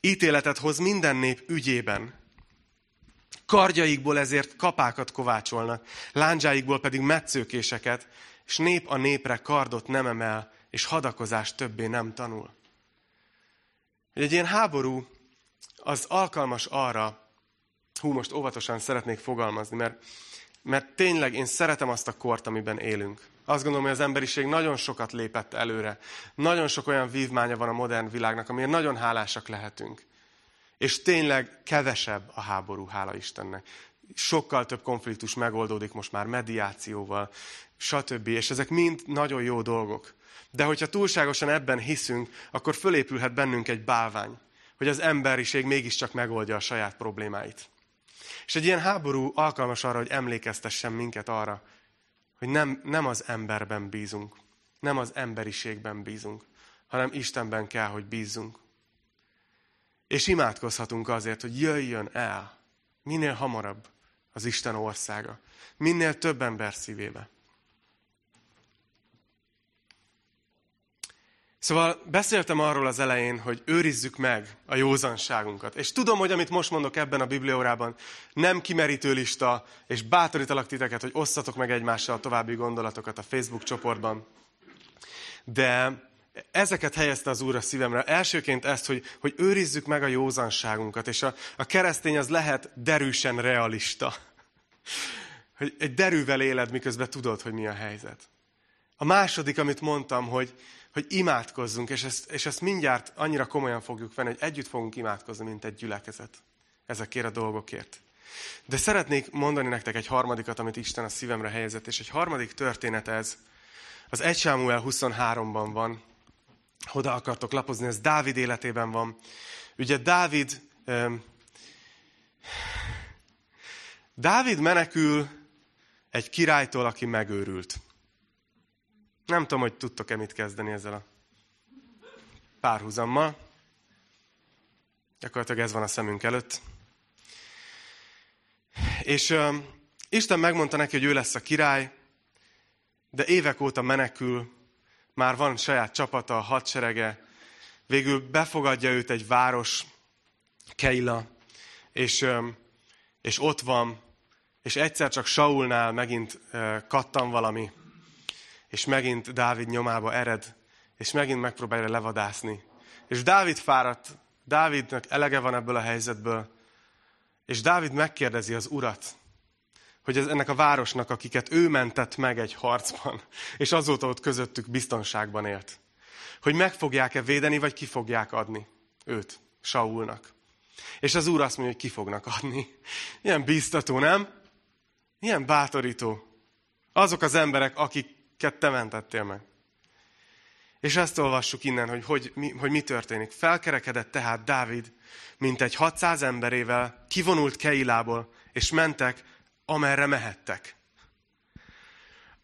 ítéletet hoz minden nép ügyében. Kardjaikból ezért kapákat kovácsolnak, lándzsáikból pedig metszőkéseket, és nép a népre kardot nem emel, és hadakozást többé nem tanul. Egy ilyen háború az alkalmas arra, hú, most óvatosan szeretnék fogalmazni, mert, mert tényleg én szeretem azt a kort, amiben élünk. Azt gondolom, hogy az emberiség nagyon sokat lépett előre. Nagyon sok olyan vívmánya van a modern világnak, amiért nagyon hálásak lehetünk. És tényleg kevesebb a háború, hála Istennek. Sokkal több konfliktus megoldódik most már mediációval, stb. És ezek mind nagyon jó dolgok. De hogyha túlságosan ebben hiszünk, akkor fölépülhet bennünk egy bálvány, hogy az emberiség mégiscsak megoldja a saját problémáit. És egy ilyen háború alkalmas arra, hogy emlékeztessen minket arra, hogy nem, nem az emberben bízunk, nem az emberiségben bízunk, hanem Istenben kell, hogy bízzunk. És imádkozhatunk azért, hogy jöjjön el minél hamarabb az Isten országa, minél több ember szívébe. Szóval beszéltem arról az elején, hogy őrizzük meg a józanságunkat. És tudom, hogy amit most mondok ebben a bibliórában, nem kimerítő lista, és bátorítalak titeket, hogy osszatok meg egymással a további gondolatokat a Facebook csoportban. De ezeket helyezte az Úr a szívemre. Elsőként ezt, hogy, hogy őrizzük meg a józanságunkat, és a, a keresztény az lehet derűsen realista. Hogy egy derűvel éled, miközben tudod, hogy mi a helyzet. A második, amit mondtam, hogy, hogy imádkozzunk, és ezt, és ezt mindjárt annyira komolyan fogjuk venni, hogy együtt fogunk imádkozni, mint egy gyülekezet ezekért a dolgokért. De szeretnék mondani nektek egy harmadikat, amit Isten a szívemre helyezett, és egy harmadik történet ez, az 1 Sámuel 23-ban van, oda akartok lapozni, ez Dávid életében van. Ugye Dávid, Dávid menekül egy királytól, aki megőrült. Nem tudom, hogy tudtok-e mit kezdeni ezzel a párhuzammal. Gyakorlatilag ez van a szemünk előtt. És uh, Isten megmondta neki, hogy ő lesz a király, de évek óta menekül, már van saját csapata, a hadserege, végül befogadja őt egy város, Keila, és, és ott van, és egyszer csak Saulnál megint kattan valami, és megint Dávid nyomába ered, és megint megpróbálja levadászni. És Dávid fáradt, Dávidnak elege van ebből a helyzetből, és Dávid megkérdezi az urat, hogy ez ennek a városnak, akiket ő mentett meg egy harcban, és azóta ott közöttük biztonságban élt. Hogy meg fogják-e védeni, vagy ki fogják adni őt, Saulnak. És az úr azt mondja, hogy ki fognak adni. Ilyen biztató, nem? Ilyen bátorító. Azok az emberek, akiket te mentettél meg. És ezt olvassuk innen, hogy, hogy, mi, hogy mi történik. Felkerekedett tehát Dávid, mint egy 600 emberével, kivonult Keilából, és mentek amerre mehettek.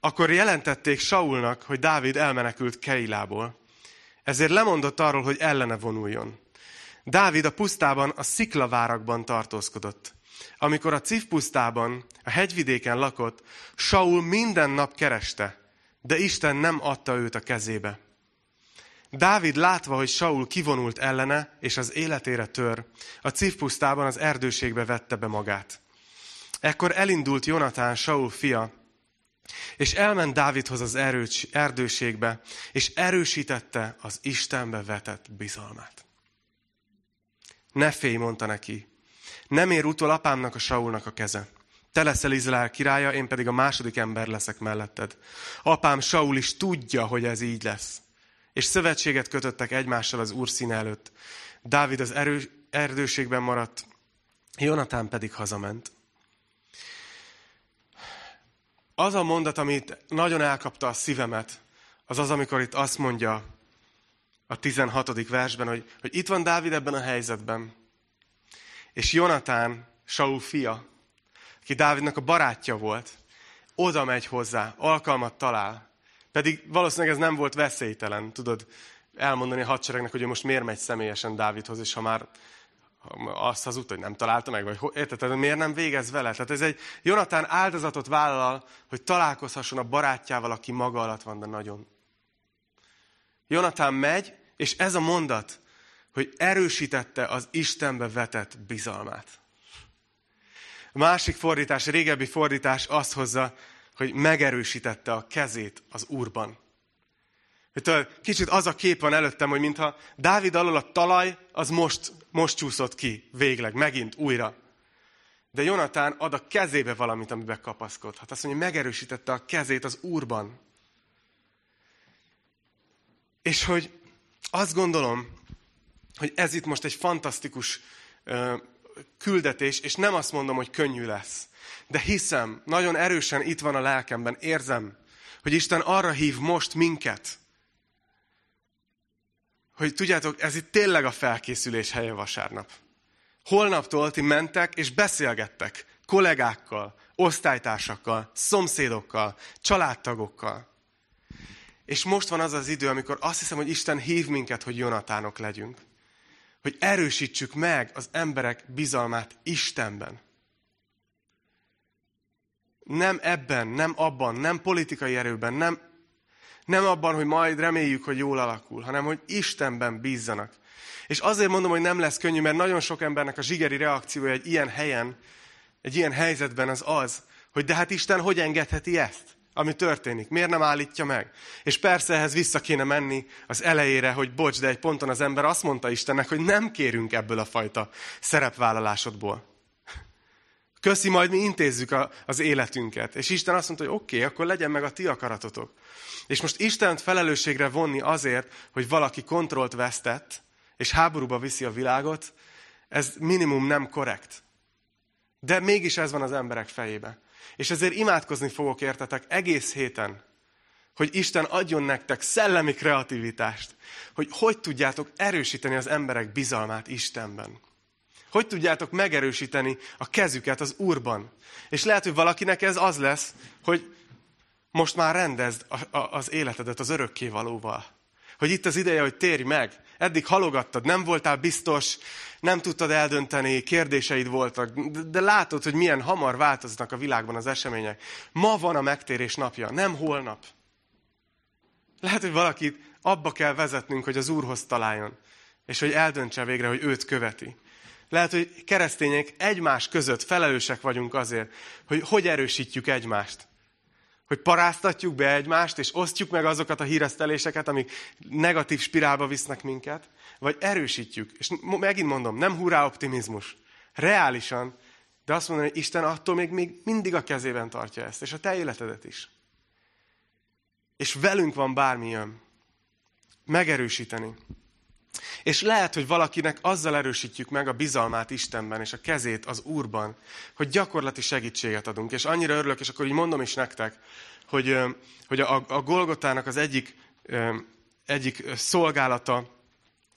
akkor jelentették Saulnak, hogy Dávid elmenekült Keilából. Ezért lemondott arról, hogy ellene vonuljon. Dávid a pusztában, a sziklavárakban tartózkodott. Amikor a Cif pusztában, a hegyvidéken lakott, Saul minden nap kereste, de Isten nem adta őt a kezébe. Dávid látva, hogy Saul kivonult ellene, és az életére tör, a Cif pusztában az erdőségbe vette be magát. Ekkor elindult Jonatán, Saul fia, és elment Dávidhoz az erdőségbe, és erősítette az Istenbe vetett bizalmát. Ne félj, mondta neki, nem ér utol apámnak a Saulnak a keze. Te leszel Izrael királya, én pedig a második ember leszek melletted. Apám Saul is tudja, hogy ez így lesz. És szövetséget kötöttek egymással az úr színe előtt. Dávid az erő, erdőségben maradt, Jonatán pedig hazament. Az a mondat, amit nagyon elkapta a szívemet, az az, amikor itt azt mondja a 16. versben, hogy, hogy itt van Dávid ebben a helyzetben, és Jonatán, Saul fia, aki Dávidnak a barátja volt, oda megy hozzá, alkalmat talál. Pedig valószínűleg ez nem volt veszélytelen, tudod, elmondani a hadseregnek, hogy ő most miért megy személyesen Dávidhoz, és ha már azt az hogy nem találta meg, vagy érted, miért nem végez vele? Tehát ez egy Jonatán áldozatot vállal, hogy találkozhasson a barátjával, aki maga alatt van, de nagyon. Jonatán megy, és ez a mondat, hogy erősítette az Istenbe vetett bizalmát. A másik fordítás, a régebbi fordítás azt hozza, hogy megerősítette a kezét az Úrban. Hogy kicsit az a kép van előttem, hogy mintha Dávid alól a talaj, az most, most csúszott ki, végleg, megint, újra. De Jonatán ad a kezébe valamit, amiben kapaszkodhat. Azt mondja, megerősítette a kezét az Úrban. És hogy azt gondolom, hogy ez itt most egy fantasztikus küldetés, és nem azt mondom, hogy könnyű lesz. De hiszem, nagyon erősen itt van a lelkemben, érzem, hogy Isten arra hív most minket, hogy tudjátok, ez itt tényleg a felkészülés helye vasárnap. Holnaptól ti mentek és beszélgettek kollégákkal, osztálytársakkal, szomszédokkal, családtagokkal. És most van az az idő, amikor azt hiszem, hogy Isten hív minket, hogy Jonatánok legyünk. Hogy erősítsük meg az emberek bizalmát Istenben. Nem ebben, nem abban, nem politikai erőben, nem nem abban, hogy majd reméljük, hogy jól alakul, hanem hogy Istenben bízzanak. És azért mondom, hogy nem lesz könnyű, mert nagyon sok embernek a zsigeri reakciója egy ilyen helyen, egy ilyen helyzetben az az, hogy de hát Isten hogy engedheti ezt, ami történik? Miért nem állítja meg? És persze ehhez vissza kéne menni az elejére, hogy bocs, de egy ponton az ember azt mondta Istennek, hogy nem kérünk ebből a fajta szerepvállalásodból. Köszi, majd mi intézzük a, az életünket. És Isten azt mondta, hogy oké, okay, akkor legyen meg a ti akaratotok. És most Istent felelősségre vonni azért, hogy valaki kontrollt vesztett, és háborúba viszi a világot, ez minimum nem korrekt. De mégis ez van az emberek fejébe. És ezért imádkozni fogok értetek egész héten, hogy Isten adjon nektek szellemi kreativitást, hogy hogy tudjátok erősíteni az emberek bizalmát Istenben. Hogy tudjátok megerősíteni a kezüket az Úrban. És lehet, hogy valakinek ez az lesz, hogy most már rendezd a, a, az életedet az örökkévalóval. Hogy itt az ideje, hogy térj meg. Eddig halogattad, nem voltál biztos, nem tudtad eldönteni, kérdéseid voltak, de, látod, hogy milyen hamar változnak a világban az események. Ma van a megtérés napja, nem holnap. Lehet, hogy valakit abba kell vezetnünk, hogy az Úrhoz találjon, és hogy eldöntse végre, hogy őt követi. Lehet, hogy keresztények egymás között felelősek vagyunk azért, hogy hogy erősítjük egymást. Hogy paráztatjuk be egymást, és osztjuk meg azokat a híreszteléseket, amik negatív spirálba visznek minket, vagy erősítjük. És megint mondom, nem hurrá optimizmus. Reálisan, de azt mondani, hogy Isten attól még, még mindig a kezében tartja ezt, és a te életedet is. És velünk van bármi jön. Megerősíteni. És lehet, hogy valakinek azzal erősítjük meg a bizalmát Istenben, és a kezét az Úrban, hogy gyakorlati segítséget adunk. És annyira örülök, és akkor így mondom is nektek, hogy, hogy a, a Golgotának az egyik, egyik szolgálata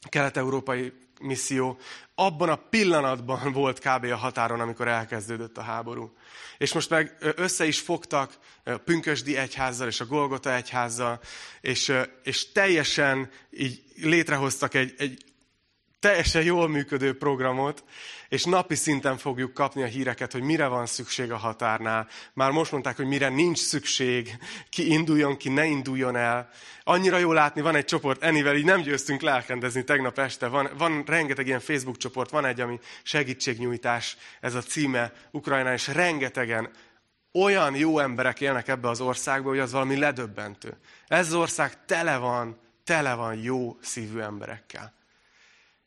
kelet-európai misszió, abban a pillanatban volt kb. a határon, amikor elkezdődött a háború. És most meg össze is fogtak a Pünkösdi egyházzal és a Golgota egyházzal, és, és teljesen így létrehoztak egy, egy teljesen jól működő programot, és napi szinten fogjuk kapni a híreket, hogy mire van szükség a határnál. Már most mondták, hogy mire nincs szükség, ki induljon, ki ne induljon el. Annyira jó látni, van egy csoport, enivel így nem győztünk lelkendezni tegnap este. Van, van rengeteg ilyen Facebook csoport, van egy, ami segítségnyújtás, ez a címe Ukrajnán, és rengetegen olyan jó emberek élnek ebbe az országba, hogy az valami ledöbbentő. Ez az ország tele van, tele van jó szívű emberekkel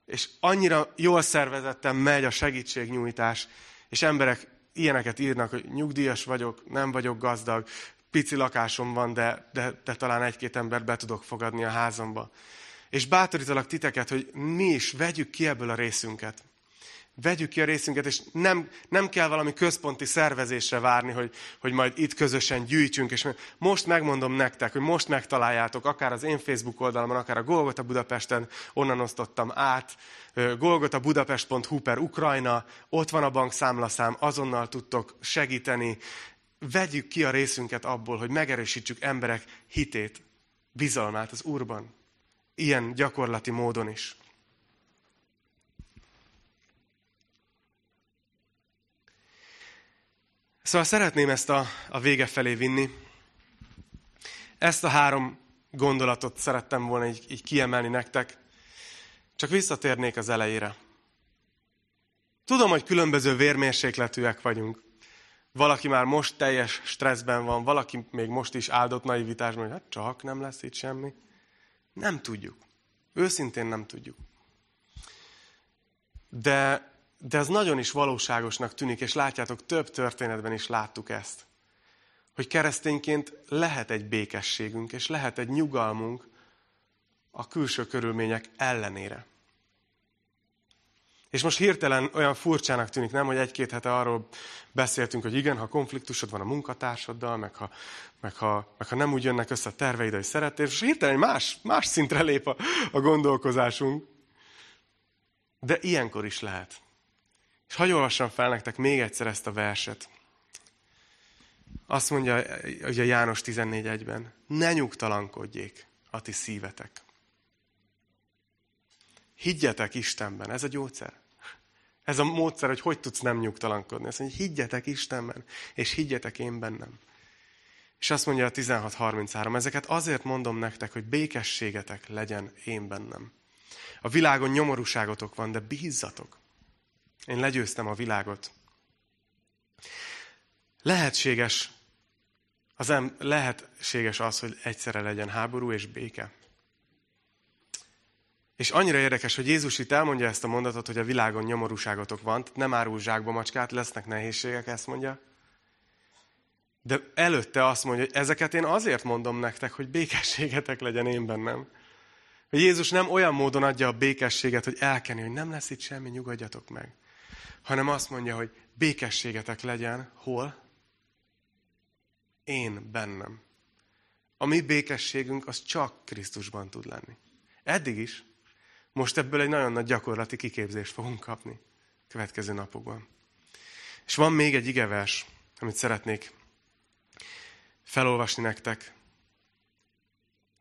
és annyira jól szervezetten megy a segítségnyújtás, és emberek ilyeneket írnak, hogy nyugdíjas vagyok, nem vagyok gazdag, pici lakásom van, de, de, de talán egy-két ember be tudok fogadni a házamba. És bátorítalak titeket, hogy mi is vegyük ki ebből a részünket vegyük ki a részünket, és nem, nem kell valami központi szervezésre várni, hogy, hogy majd itt közösen gyűjtsünk, és most megmondom nektek, hogy most megtaláljátok, akár az én Facebook oldalamon, akár a Golgota Budapesten, onnan osztottam át, golgotabudapest.hu per Ukrajna, ott van a bankszámlaszám, azonnal tudtok segíteni, vegyük ki a részünket abból, hogy megerősítsük emberek hitét, bizalmát az Úrban. Ilyen gyakorlati módon is. Szóval szeretném ezt a, a vége felé vinni. Ezt a három gondolatot szerettem volna így, így kiemelni nektek. Csak visszatérnék az elejére. Tudom, hogy különböző vérmérsékletűek vagyunk. Valaki már most teljes stresszben van, valaki még most is áldott naivitásban, hogy hát csak nem lesz itt semmi. Nem tudjuk. Őszintén nem tudjuk. De de ez nagyon is valóságosnak tűnik, és látjátok, több történetben is láttuk ezt. Hogy keresztényként lehet egy békességünk, és lehet egy nyugalmunk a külső körülmények ellenére. És most hirtelen olyan furcsának tűnik, nem, hogy egy-két hete arról beszéltünk, hogy igen, ha konfliktusod van a munkatársaddal, meg ha, meg ha, meg ha nem úgy jönnek össze a terveid, hogy szeretnél, és hirtelen más, más szintre lép a, a gondolkozásunk. De ilyenkor is lehet. És hagyj olvassam fel nektek még egyszer ezt a verset. Azt mondja ugye János 14.1-ben, ne nyugtalankodjék a ti szívetek. Higgyetek Istenben, ez a gyógyszer. Ez a módszer, hogy hogy tudsz nem nyugtalankodni. Azt mondja, higgyetek Istenben, és higgyetek én bennem. És azt mondja a 16.33, ezeket azért mondom nektek, hogy békességetek legyen én bennem. A világon nyomorúságotok van, de bízzatok. Én legyőztem a világot. Lehetséges az em, lehetséges az, hogy egyszerre legyen háború és béke. És annyira érdekes, hogy Jézus itt elmondja ezt a mondatot, hogy a világon nyomorúságotok van, nem árul zsákba macskát, lesznek nehézségek, ezt mondja. De előtte azt mondja, hogy ezeket én azért mondom nektek, hogy békességetek legyen én bennem. Hogy Jézus nem olyan módon adja a békességet, hogy elkenni, hogy nem lesz itt semmi, nyugodjatok meg hanem azt mondja, hogy békességetek legyen, hol? Én bennem. A mi békességünk az csak Krisztusban tud lenni. Eddig is. Most ebből egy nagyon nagy gyakorlati kiképzést fogunk kapni következő napokban. És van még egy igevers, amit szeretnék felolvasni nektek.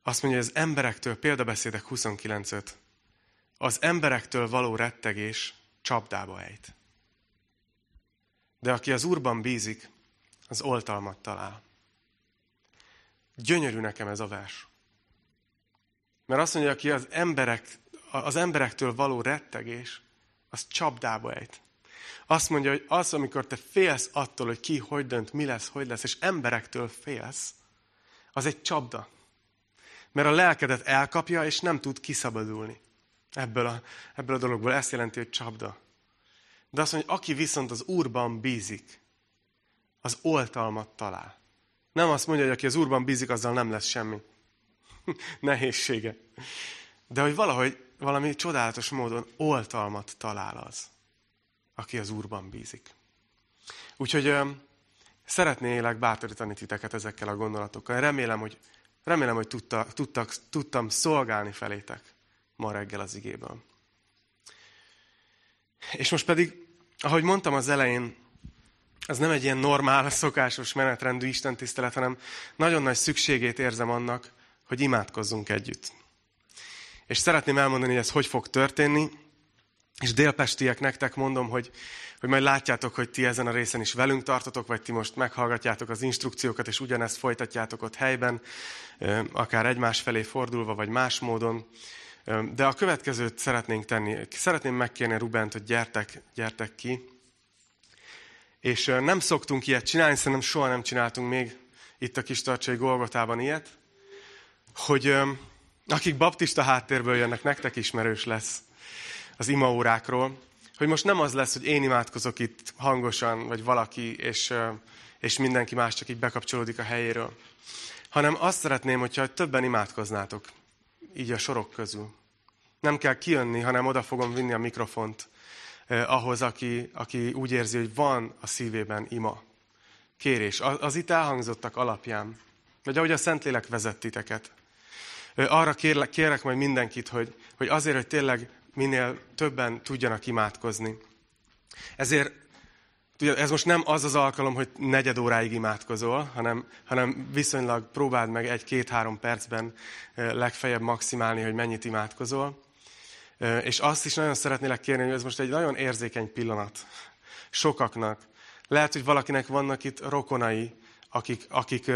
Azt mondja, hogy az emberektől, példabeszédek 29.5, az emberektől való rettegés csapdába ejt. De aki az Úrban bízik, az oltalmat talál. Gyönyörű nekem ez a vers. Mert azt mondja, aki az, emberek, az emberektől való rettegés, az csapdába ejt. Azt mondja, hogy az, amikor te félsz attól, hogy ki, hogy dönt, mi lesz, hogy lesz, és emberektől félsz, az egy csapda. Mert a lelkedet elkapja, és nem tud kiszabadulni ebből a, ebből a dologból. Ezt jelenti, hogy csapda. De azt mondja, hogy aki viszont az Úrban bízik, az oltalmat talál. Nem azt mondja, hogy aki az Úrban bízik, azzal nem lesz semmi nehézsége. De hogy valahogy valami csodálatos módon oltalmat talál az, aki az Úrban bízik. Úgyhogy szeretnélek bátorítani titeket ezekkel a gondolatokkal. Remélem, hogy, remélem, hogy tudta, tudtak, tudtam szolgálni felétek ma reggel az igéből. És most pedig, ahogy mondtam az elején, ez nem egy ilyen normál, szokásos menetrendű istentisztelet, hanem nagyon nagy szükségét érzem annak, hogy imádkozzunk együtt. És szeretném elmondani, hogy ez hogy fog történni, és délpestiek nektek mondom, hogy, hogy majd látjátok, hogy ti ezen a részen is velünk tartotok, vagy ti most meghallgatjátok az instrukciókat, és ugyanezt folytatjátok ott helyben, akár egymás felé fordulva, vagy más módon. De a következőt szeretnénk tenni. Szeretném megkérni Rubent, hogy gyertek, gyertek ki. És nem szoktunk ilyet csinálni, szerintem soha nem csináltunk még itt a kis tartsai Golgotában ilyet, hogy akik baptista háttérből jönnek, nektek ismerős lesz az imaórákról, hogy most nem az lesz, hogy én imádkozok itt hangosan, vagy valaki, és, és mindenki más csak így bekapcsolódik a helyéről, hanem azt szeretném, hogyha többen imádkoznátok, így a sorok közül. Nem kell kijönni, hanem oda fogom vinni a mikrofont eh, ahhoz, aki, aki úgy érzi, hogy van a szívében ima. Kérés. Az, az itt elhangzottak alapján. Vagy ahogy a Szentlélek vezet titeket. Arra kérlek, kérek majd mindenkit, hogy, hogy azért, hogy tényleg minél többen tudjanak imádkozni. Ezért Ugye, ez most nem az az alkalom, hogy negyed óráig imádkozol, hanem, hanem viszonylag próbáld meg egy-két-három percben legfeljebb maximálni, hogy mennyit imádkozol. És azt is nagyon szeretnélek kérni, hogy ez most egy nagyon érzékeny pillanat sokaknak. Lehet, hogy valakinek vannak itt rokonai, akik, akik,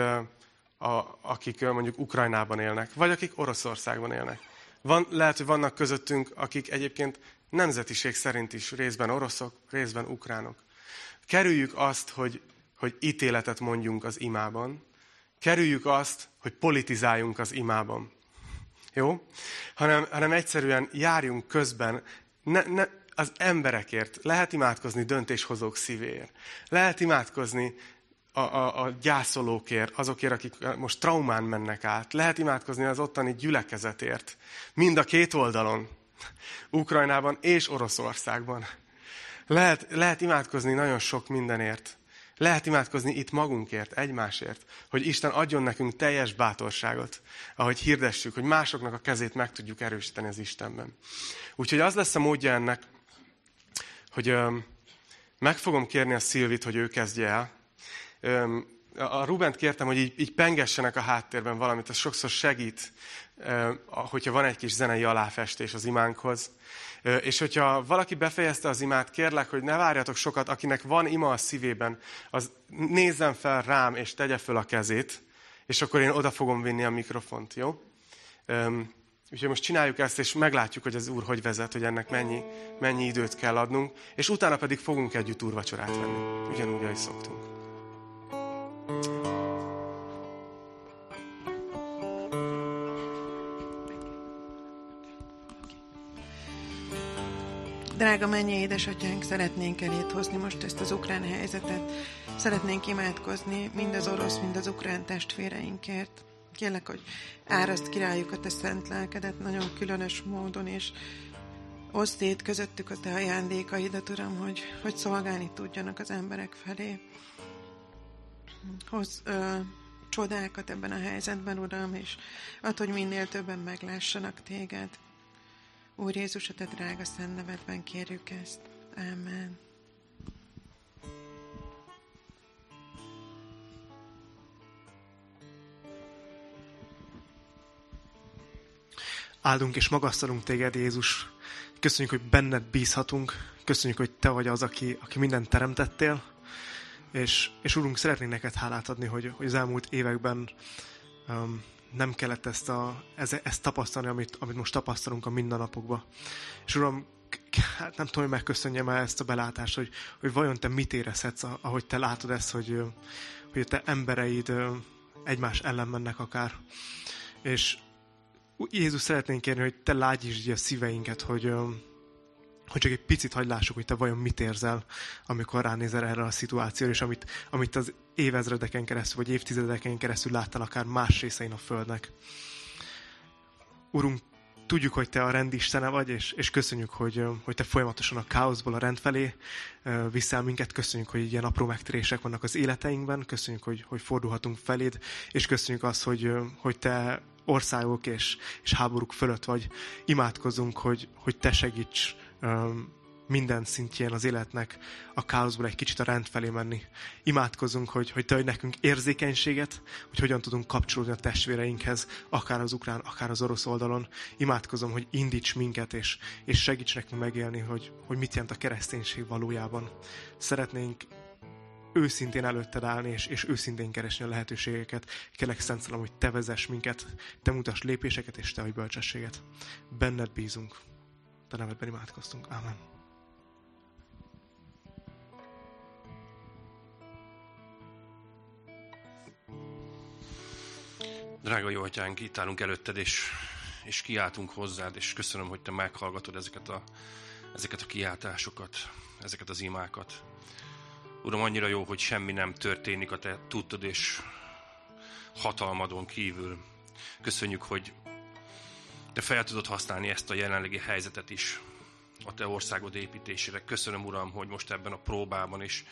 a, akik mondjuk Ukrajnában élnek, vagy akik Oroszországban élnek. Van, lehet, hogy vannak közöttünk, akik egyébként nemzetiség szerint is részben oroszok, részben ukránok. Kerüljük azt, hogy, hogy ítéletet mondjunk az imában. Kerüljük azt, hogy politizáljunk az imában. Jó? Hanem, hanem egyszerűen járjunk közben, ne, ne, az emberekért. Lehet imádkozni döntéshozók szívéért. Lehet imádkozni a, a, a gyászolókért, azokért, akik most traumán mennek át. Lehet imádkozni az ottani gyülekezetért. Mind a két oldalon. Ukrajnában és Oroszországban. Lehet, lehet imádkozni nagyon sok mindenért. Lehet imádkozni itt magunkért, egymásért, hogy Isten adjon nekünk teljes bátorságot, ahogy hirdessük, hogy másoknak a kezét meg tudjuk erősíteni az Istenben. Úgyhogy az lesz a módja ennek, hogy ö, meg fogom kérni a Szilvit, hogy ő kezdje el. Ö, a Rubent kértem, hogy így, így pengessenek a háttérben valamit, az sokszor segít, hogyha van egy kis zenei aláfestés az imánkhoz. És hogyha valaki befejezte az imát, kérlek, hogy ne várjatok sokat, akinek van ima a szívében, az nézzen fel rám, és tegye föl a kezét, és akkor én oda fogom vinni a mikrofont, jó? Úgyhogy most csináljuk ezt, és meglátjuk, hogy az Úr hogy vezet, hogy ennek mennyi, mennyi időt kell adnunk, és utána pedig fogunk együtt úrvacsorát venni, ugyanúgy, ahogy szoktunk. Drága mennyi édesatyánk, szeretnénk elét hozni most ezt az ukrán helyzetet. Szeretnénk imádkozni mind az orosz, mind az ukrán testvéreinkért. Kérlek, hogy áraszt királyuk a te szent lelkedet nagyon különös módon, és oszd szét közöttük a te ajándékaidat, Uram, hogy, hogy szolgálni tudjanak az emberek felé. Hoz ö, csodákat ebben a helyzetben, Uram, és ad, hogy minél többen meglássanak téged. Úr Jézus, a te drága szent nevedben kérjük ezt. Amen. Áldunk és magasztalunk téged, Jézus. Köszönjük, hogy benned bízhatunk. Köszönjük, hogy te vagy az, aki, aki mindent teremtettél. És, és Úrunk, szeretnénk neked hálát adni, hogy, hogy az elmúlt években um, nem kellett ezt, a, ez, ezt tapasztalni, amit, amit most tapasztalunk a mindennapokban. És Uram, hát nem tudom, hogy megköszönjem el ezt a belátást, hogy, hogy vajon te mit érezhetsz, ahogy te látod ezt, hogy, hogy te embereid egymás ellen mennek akár. És Jézus szeretnénk kérni, hogy te lágyítsd a szíveinket, hogy, hogy csak egy picit hagylássuk, hogy te vajon mit érzel, amikor ránézel erre a szituációra, és amit, amit az évezredeken keresztül, vagy évtizedeken keresztül láttál akár más részein a Földnek. Urunk, tudjuk, hogy Te a rendistene vagy, és, és köszönjük, hogy, hogy Te folyamatosan a káoszból a rend felé viszel minket. Köszönjük, hogy ilyen apró megtérések vannak az életeinkben. Köszönjük, hogy, hogy fordulhatunk feléd, és köszönjük azt, hogy, hogy Te országok és, és háborúk fölött vagy. Imádkozunk, hogy, hogy Te segíts minden szintjén az életnek a káoszból egy kicsit a rend felé menni. Imádkozunk, hogy, hogy te adj nekünk érzékenységet, hogy hogyan tudunk kapcsolódni a testvéreinkhez, akár az ukrán, akár az orosz oldalon. Imádkozom, hogy indíts minket, és, és segíts nekünk megélni, hogy, hogy mit jelent a kereszténység valójában. Szeretnénk őszintén előtted állni, és, és őszintén keresni a lehetőségeket. Kérlek, Szent Szalom, hogy te vezess minket, te mutass lépéseket, és te adj bölcsességet. Benned bízunk. Te nevedben imádkoztunk. Ámen. Drága jó atyánk, itt állunk előtted, és, és kiáltunk hozzád, és köszönöm, hogy te meghallgatod ezeket a, ezeket a kiáltásokat, ezeket az imákat. Uram, annyira jó, hogy semmi nem történik a te tudtod és hatalmadon kívül. Köszönjük, hogy te fel tudod használni ezt a jelenlegi helyzetet is a te országod építésére. Köszönöm, Uram, hogy most ebben a próbában és,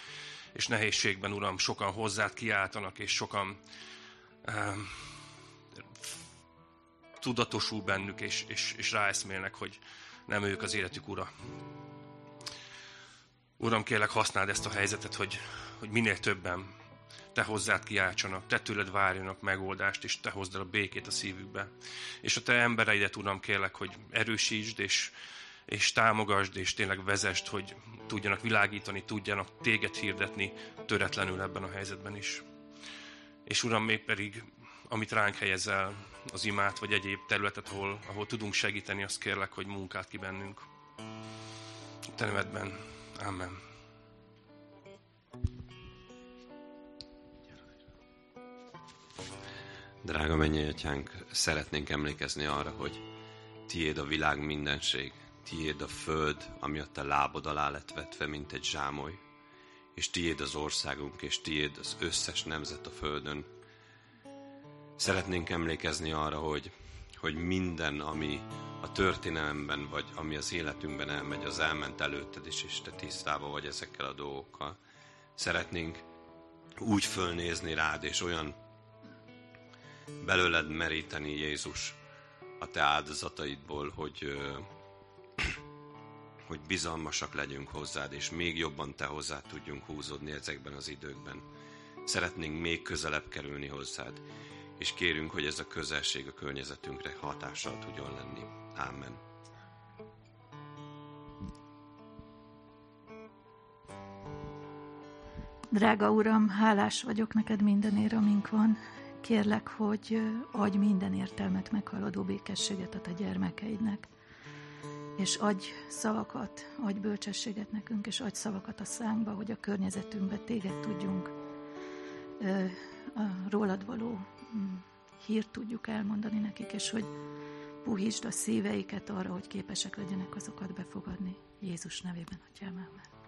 és nehézségben, Uram, sokan hozzád kiáltanak, és sokan um, tudatosul bennük, és, és, és ráeszmélnek, hogy nem ők az életük ura. Uram, kérlek, használd ezt a helyzetet, hogy, hogy minél többen te hozzád kiáltsanak, te tőled várjanak megoldást, és te hozd el a békét a szívükbe. És a te embereidet, Uram, kérlek, hogy erősítsd, és, és támogasd, és tényleg vezest, hogy tudjanak világítani, tudjanak téged hirdetni töretlenül ebben a helyzetben is. És Uram, még pedig, amit ránk helyezel, az imát, vagy egyéb területet, ahol, ahol tudunk segíteni, azt kérlek, hogy munkát ki bennünk. Te nevedben. Amen. Drága mennyei atyánk, szeretnénk emlékezni arra, hogy tiéd a világ mindenség, tiéd a föld, ami a te lábod alá lett vetve, mint egy zsámoly, és tiéd az országunk, és tiéd az összes nemzet a földön. Szeretnénk emlékezni arra, hogy, hogy minden, ami a történelemben, vagy ami az életünkben elmegy, az elment előtted is, és te tisztában vagy ezekkel a dolgokkal. Szeretnénk úgy fölnézni rád, és olyan belőled meríteni, Jézus, a te áldozataidból, hogy, hogy bizalmasak legyünk hozzád, és még jobban te hozzád tudjunk húzódni ezekben az időkben. Szeretnénk még közelebb kerülni hozzád, és kérünk, hogy ez a közelség a környezetünkre hatással tudjon lenni. Amen. Drága Uram, hálás vagyok neked mindenért, amink van. Kérlek, hogy adj minden értelmet meghaladó békességet a te gyermekeidnek, és adj szavakat, adj bölcsességet nekünk, és adj szavakat a szánkba, hogy a környezetünkbe téged tudjunk a rólad való mm, hírt tudjuk elmondani nekik, és hogy puhítsd a szíveiket arra, hogy képesek legyenek azokat befogadni. Jézus nevében, Atyám, Amen.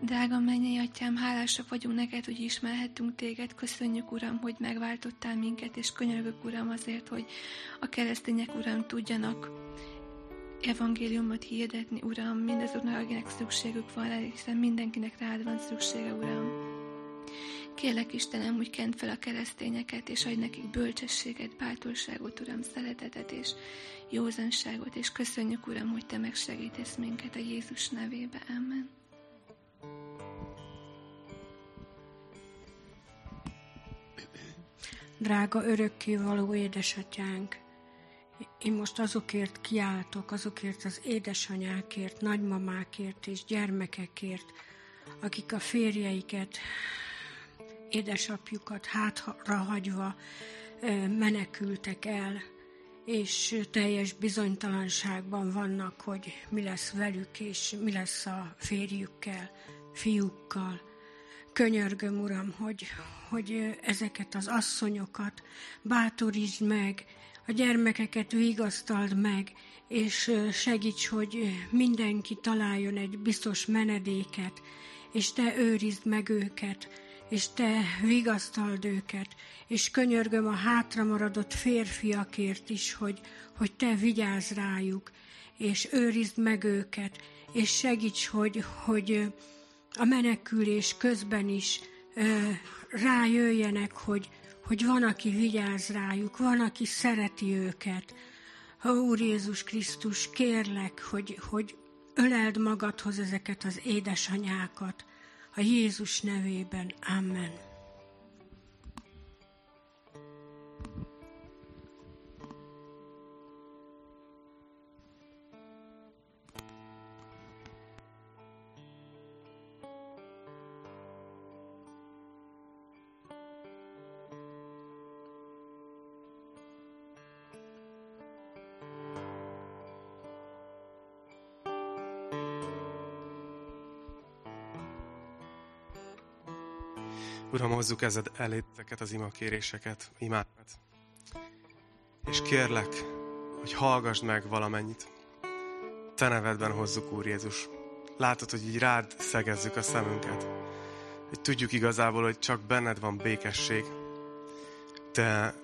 Drága mennyei atyám, hálásak vagyunk neked, hogy ismerhettünk téged. Köszönjük, Uram, hogy megváltottál minket, és könyörgök, Uram, azért, hogy a keresztények, Uram, tudjanak evangéliumot hirdetni, Uram, mindazoknak, akinek szükségük van rá, hiszen mindenkinek rád van szüksége, Uram. Kérlek, Istenem, hogy kent fel a keresztényeket, és adj nekik bölcsességet, bátorságot, Uram, szeretetet és józanságot, és köszönjük, Uram, hogy Te megsegítesz minket a Jézus nevébe. Amen. Drága örökkévaló édesatyánk, én most azokért kiáltok, azokért az édesanyákért, nagymamákért és gyermekekért, akik a férjeiket, édesapjukat hátra hagyva menekültek el, és teljes bizonytalanságban vannak, hogy mi lesz velük, és mi lesz a férjükkel, fiúkkal. Könyörgöm, Uram, hogy, hogy ezeket az asszonyokat bátorítsd meg, a gyermekeket vigasztald meg, és segíts, hogy mindenki találjon egy biztos menedéket, és te őrizd meg őket, és te vigasztald őket, és könyörgöm a hátramaradott férfiakért is, hogy, hogy te vigyázz rájuk, és őrizd meg őket, és segíts, hogy, hogy a menekülés közben is rájöjjenek, hogy, hogy van, aki vigyáz rájuk, van, aki szereti őket. Ha Úr Jézus Krisztus, kérlek, hogy, hogy öleld magadhoz ezeket az édesanyákat, a Jézus nevében. Amen. Uram, hozzuk ezed elé ezeket az imakéréseket, imákat. És kérlek, hogy hallgassd meg valamennyit. Te nevedben hozzuk, Úr Jézus. Látod, hogy így rád szegezzük a szemünket. Hogy tudjuk igazából, hogy csak benned van békesség. De,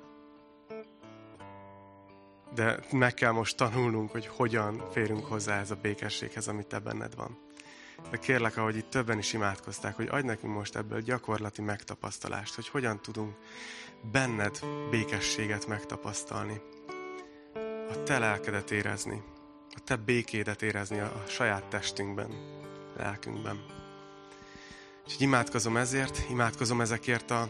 de meg kell most tanulnunk, hogy hogyan férünk hozzá ez a békességhez, amit te benned van. De kérlek, ahogy itt többen is imádkozták, hogy adj nekünk most ebből gyakorlati megtapasztalást, hogy hogyan tudunk benned békességet megtapasztalni. A te lelkedet érezni, a te békédet érezni a saját testünkben, lelkünkben. Úgyhogy imádkozom ezért, imádkozom ezekért a,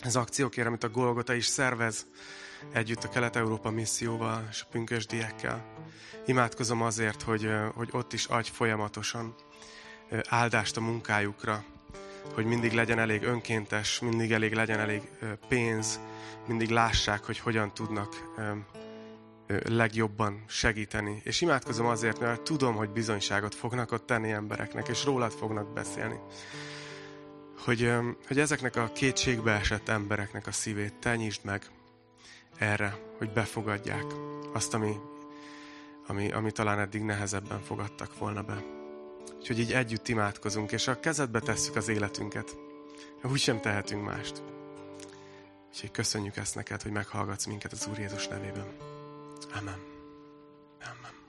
az akciókért, amit a Golgota is szervez, együtt a Kelet-Európa misszióval és a pünkösdiekkel. Imádkozom azért, hogy, hogy ott is adj folyamatosan áldást a munkájukra, hogy mindig legyen elég önkéntes, mindig elég legyen elég pénz, mindig lássák, hogy hogyan tudnak legjobban segíteni. És imádkozom azért, mert tudom, hogy bizonyságot fognak ott tenni embereknek, és rólad fognak beszélni. Hogy, hogy ezeknek a kétségbe esett embereknek a szívét te nyisd meg erre, hogy befogadják azt, ami, ami, ami talán eddig nehezebben fogadtak volna be. Úgyhogy így együtt imádkozunk, és a kezedbe tesszük az életünket. Úgy sem tehetünk mást. Úgyhogy köszönjük ezt neked, hogy meghallgatsz minket az Úr Jézus nevében. Amen. Amen.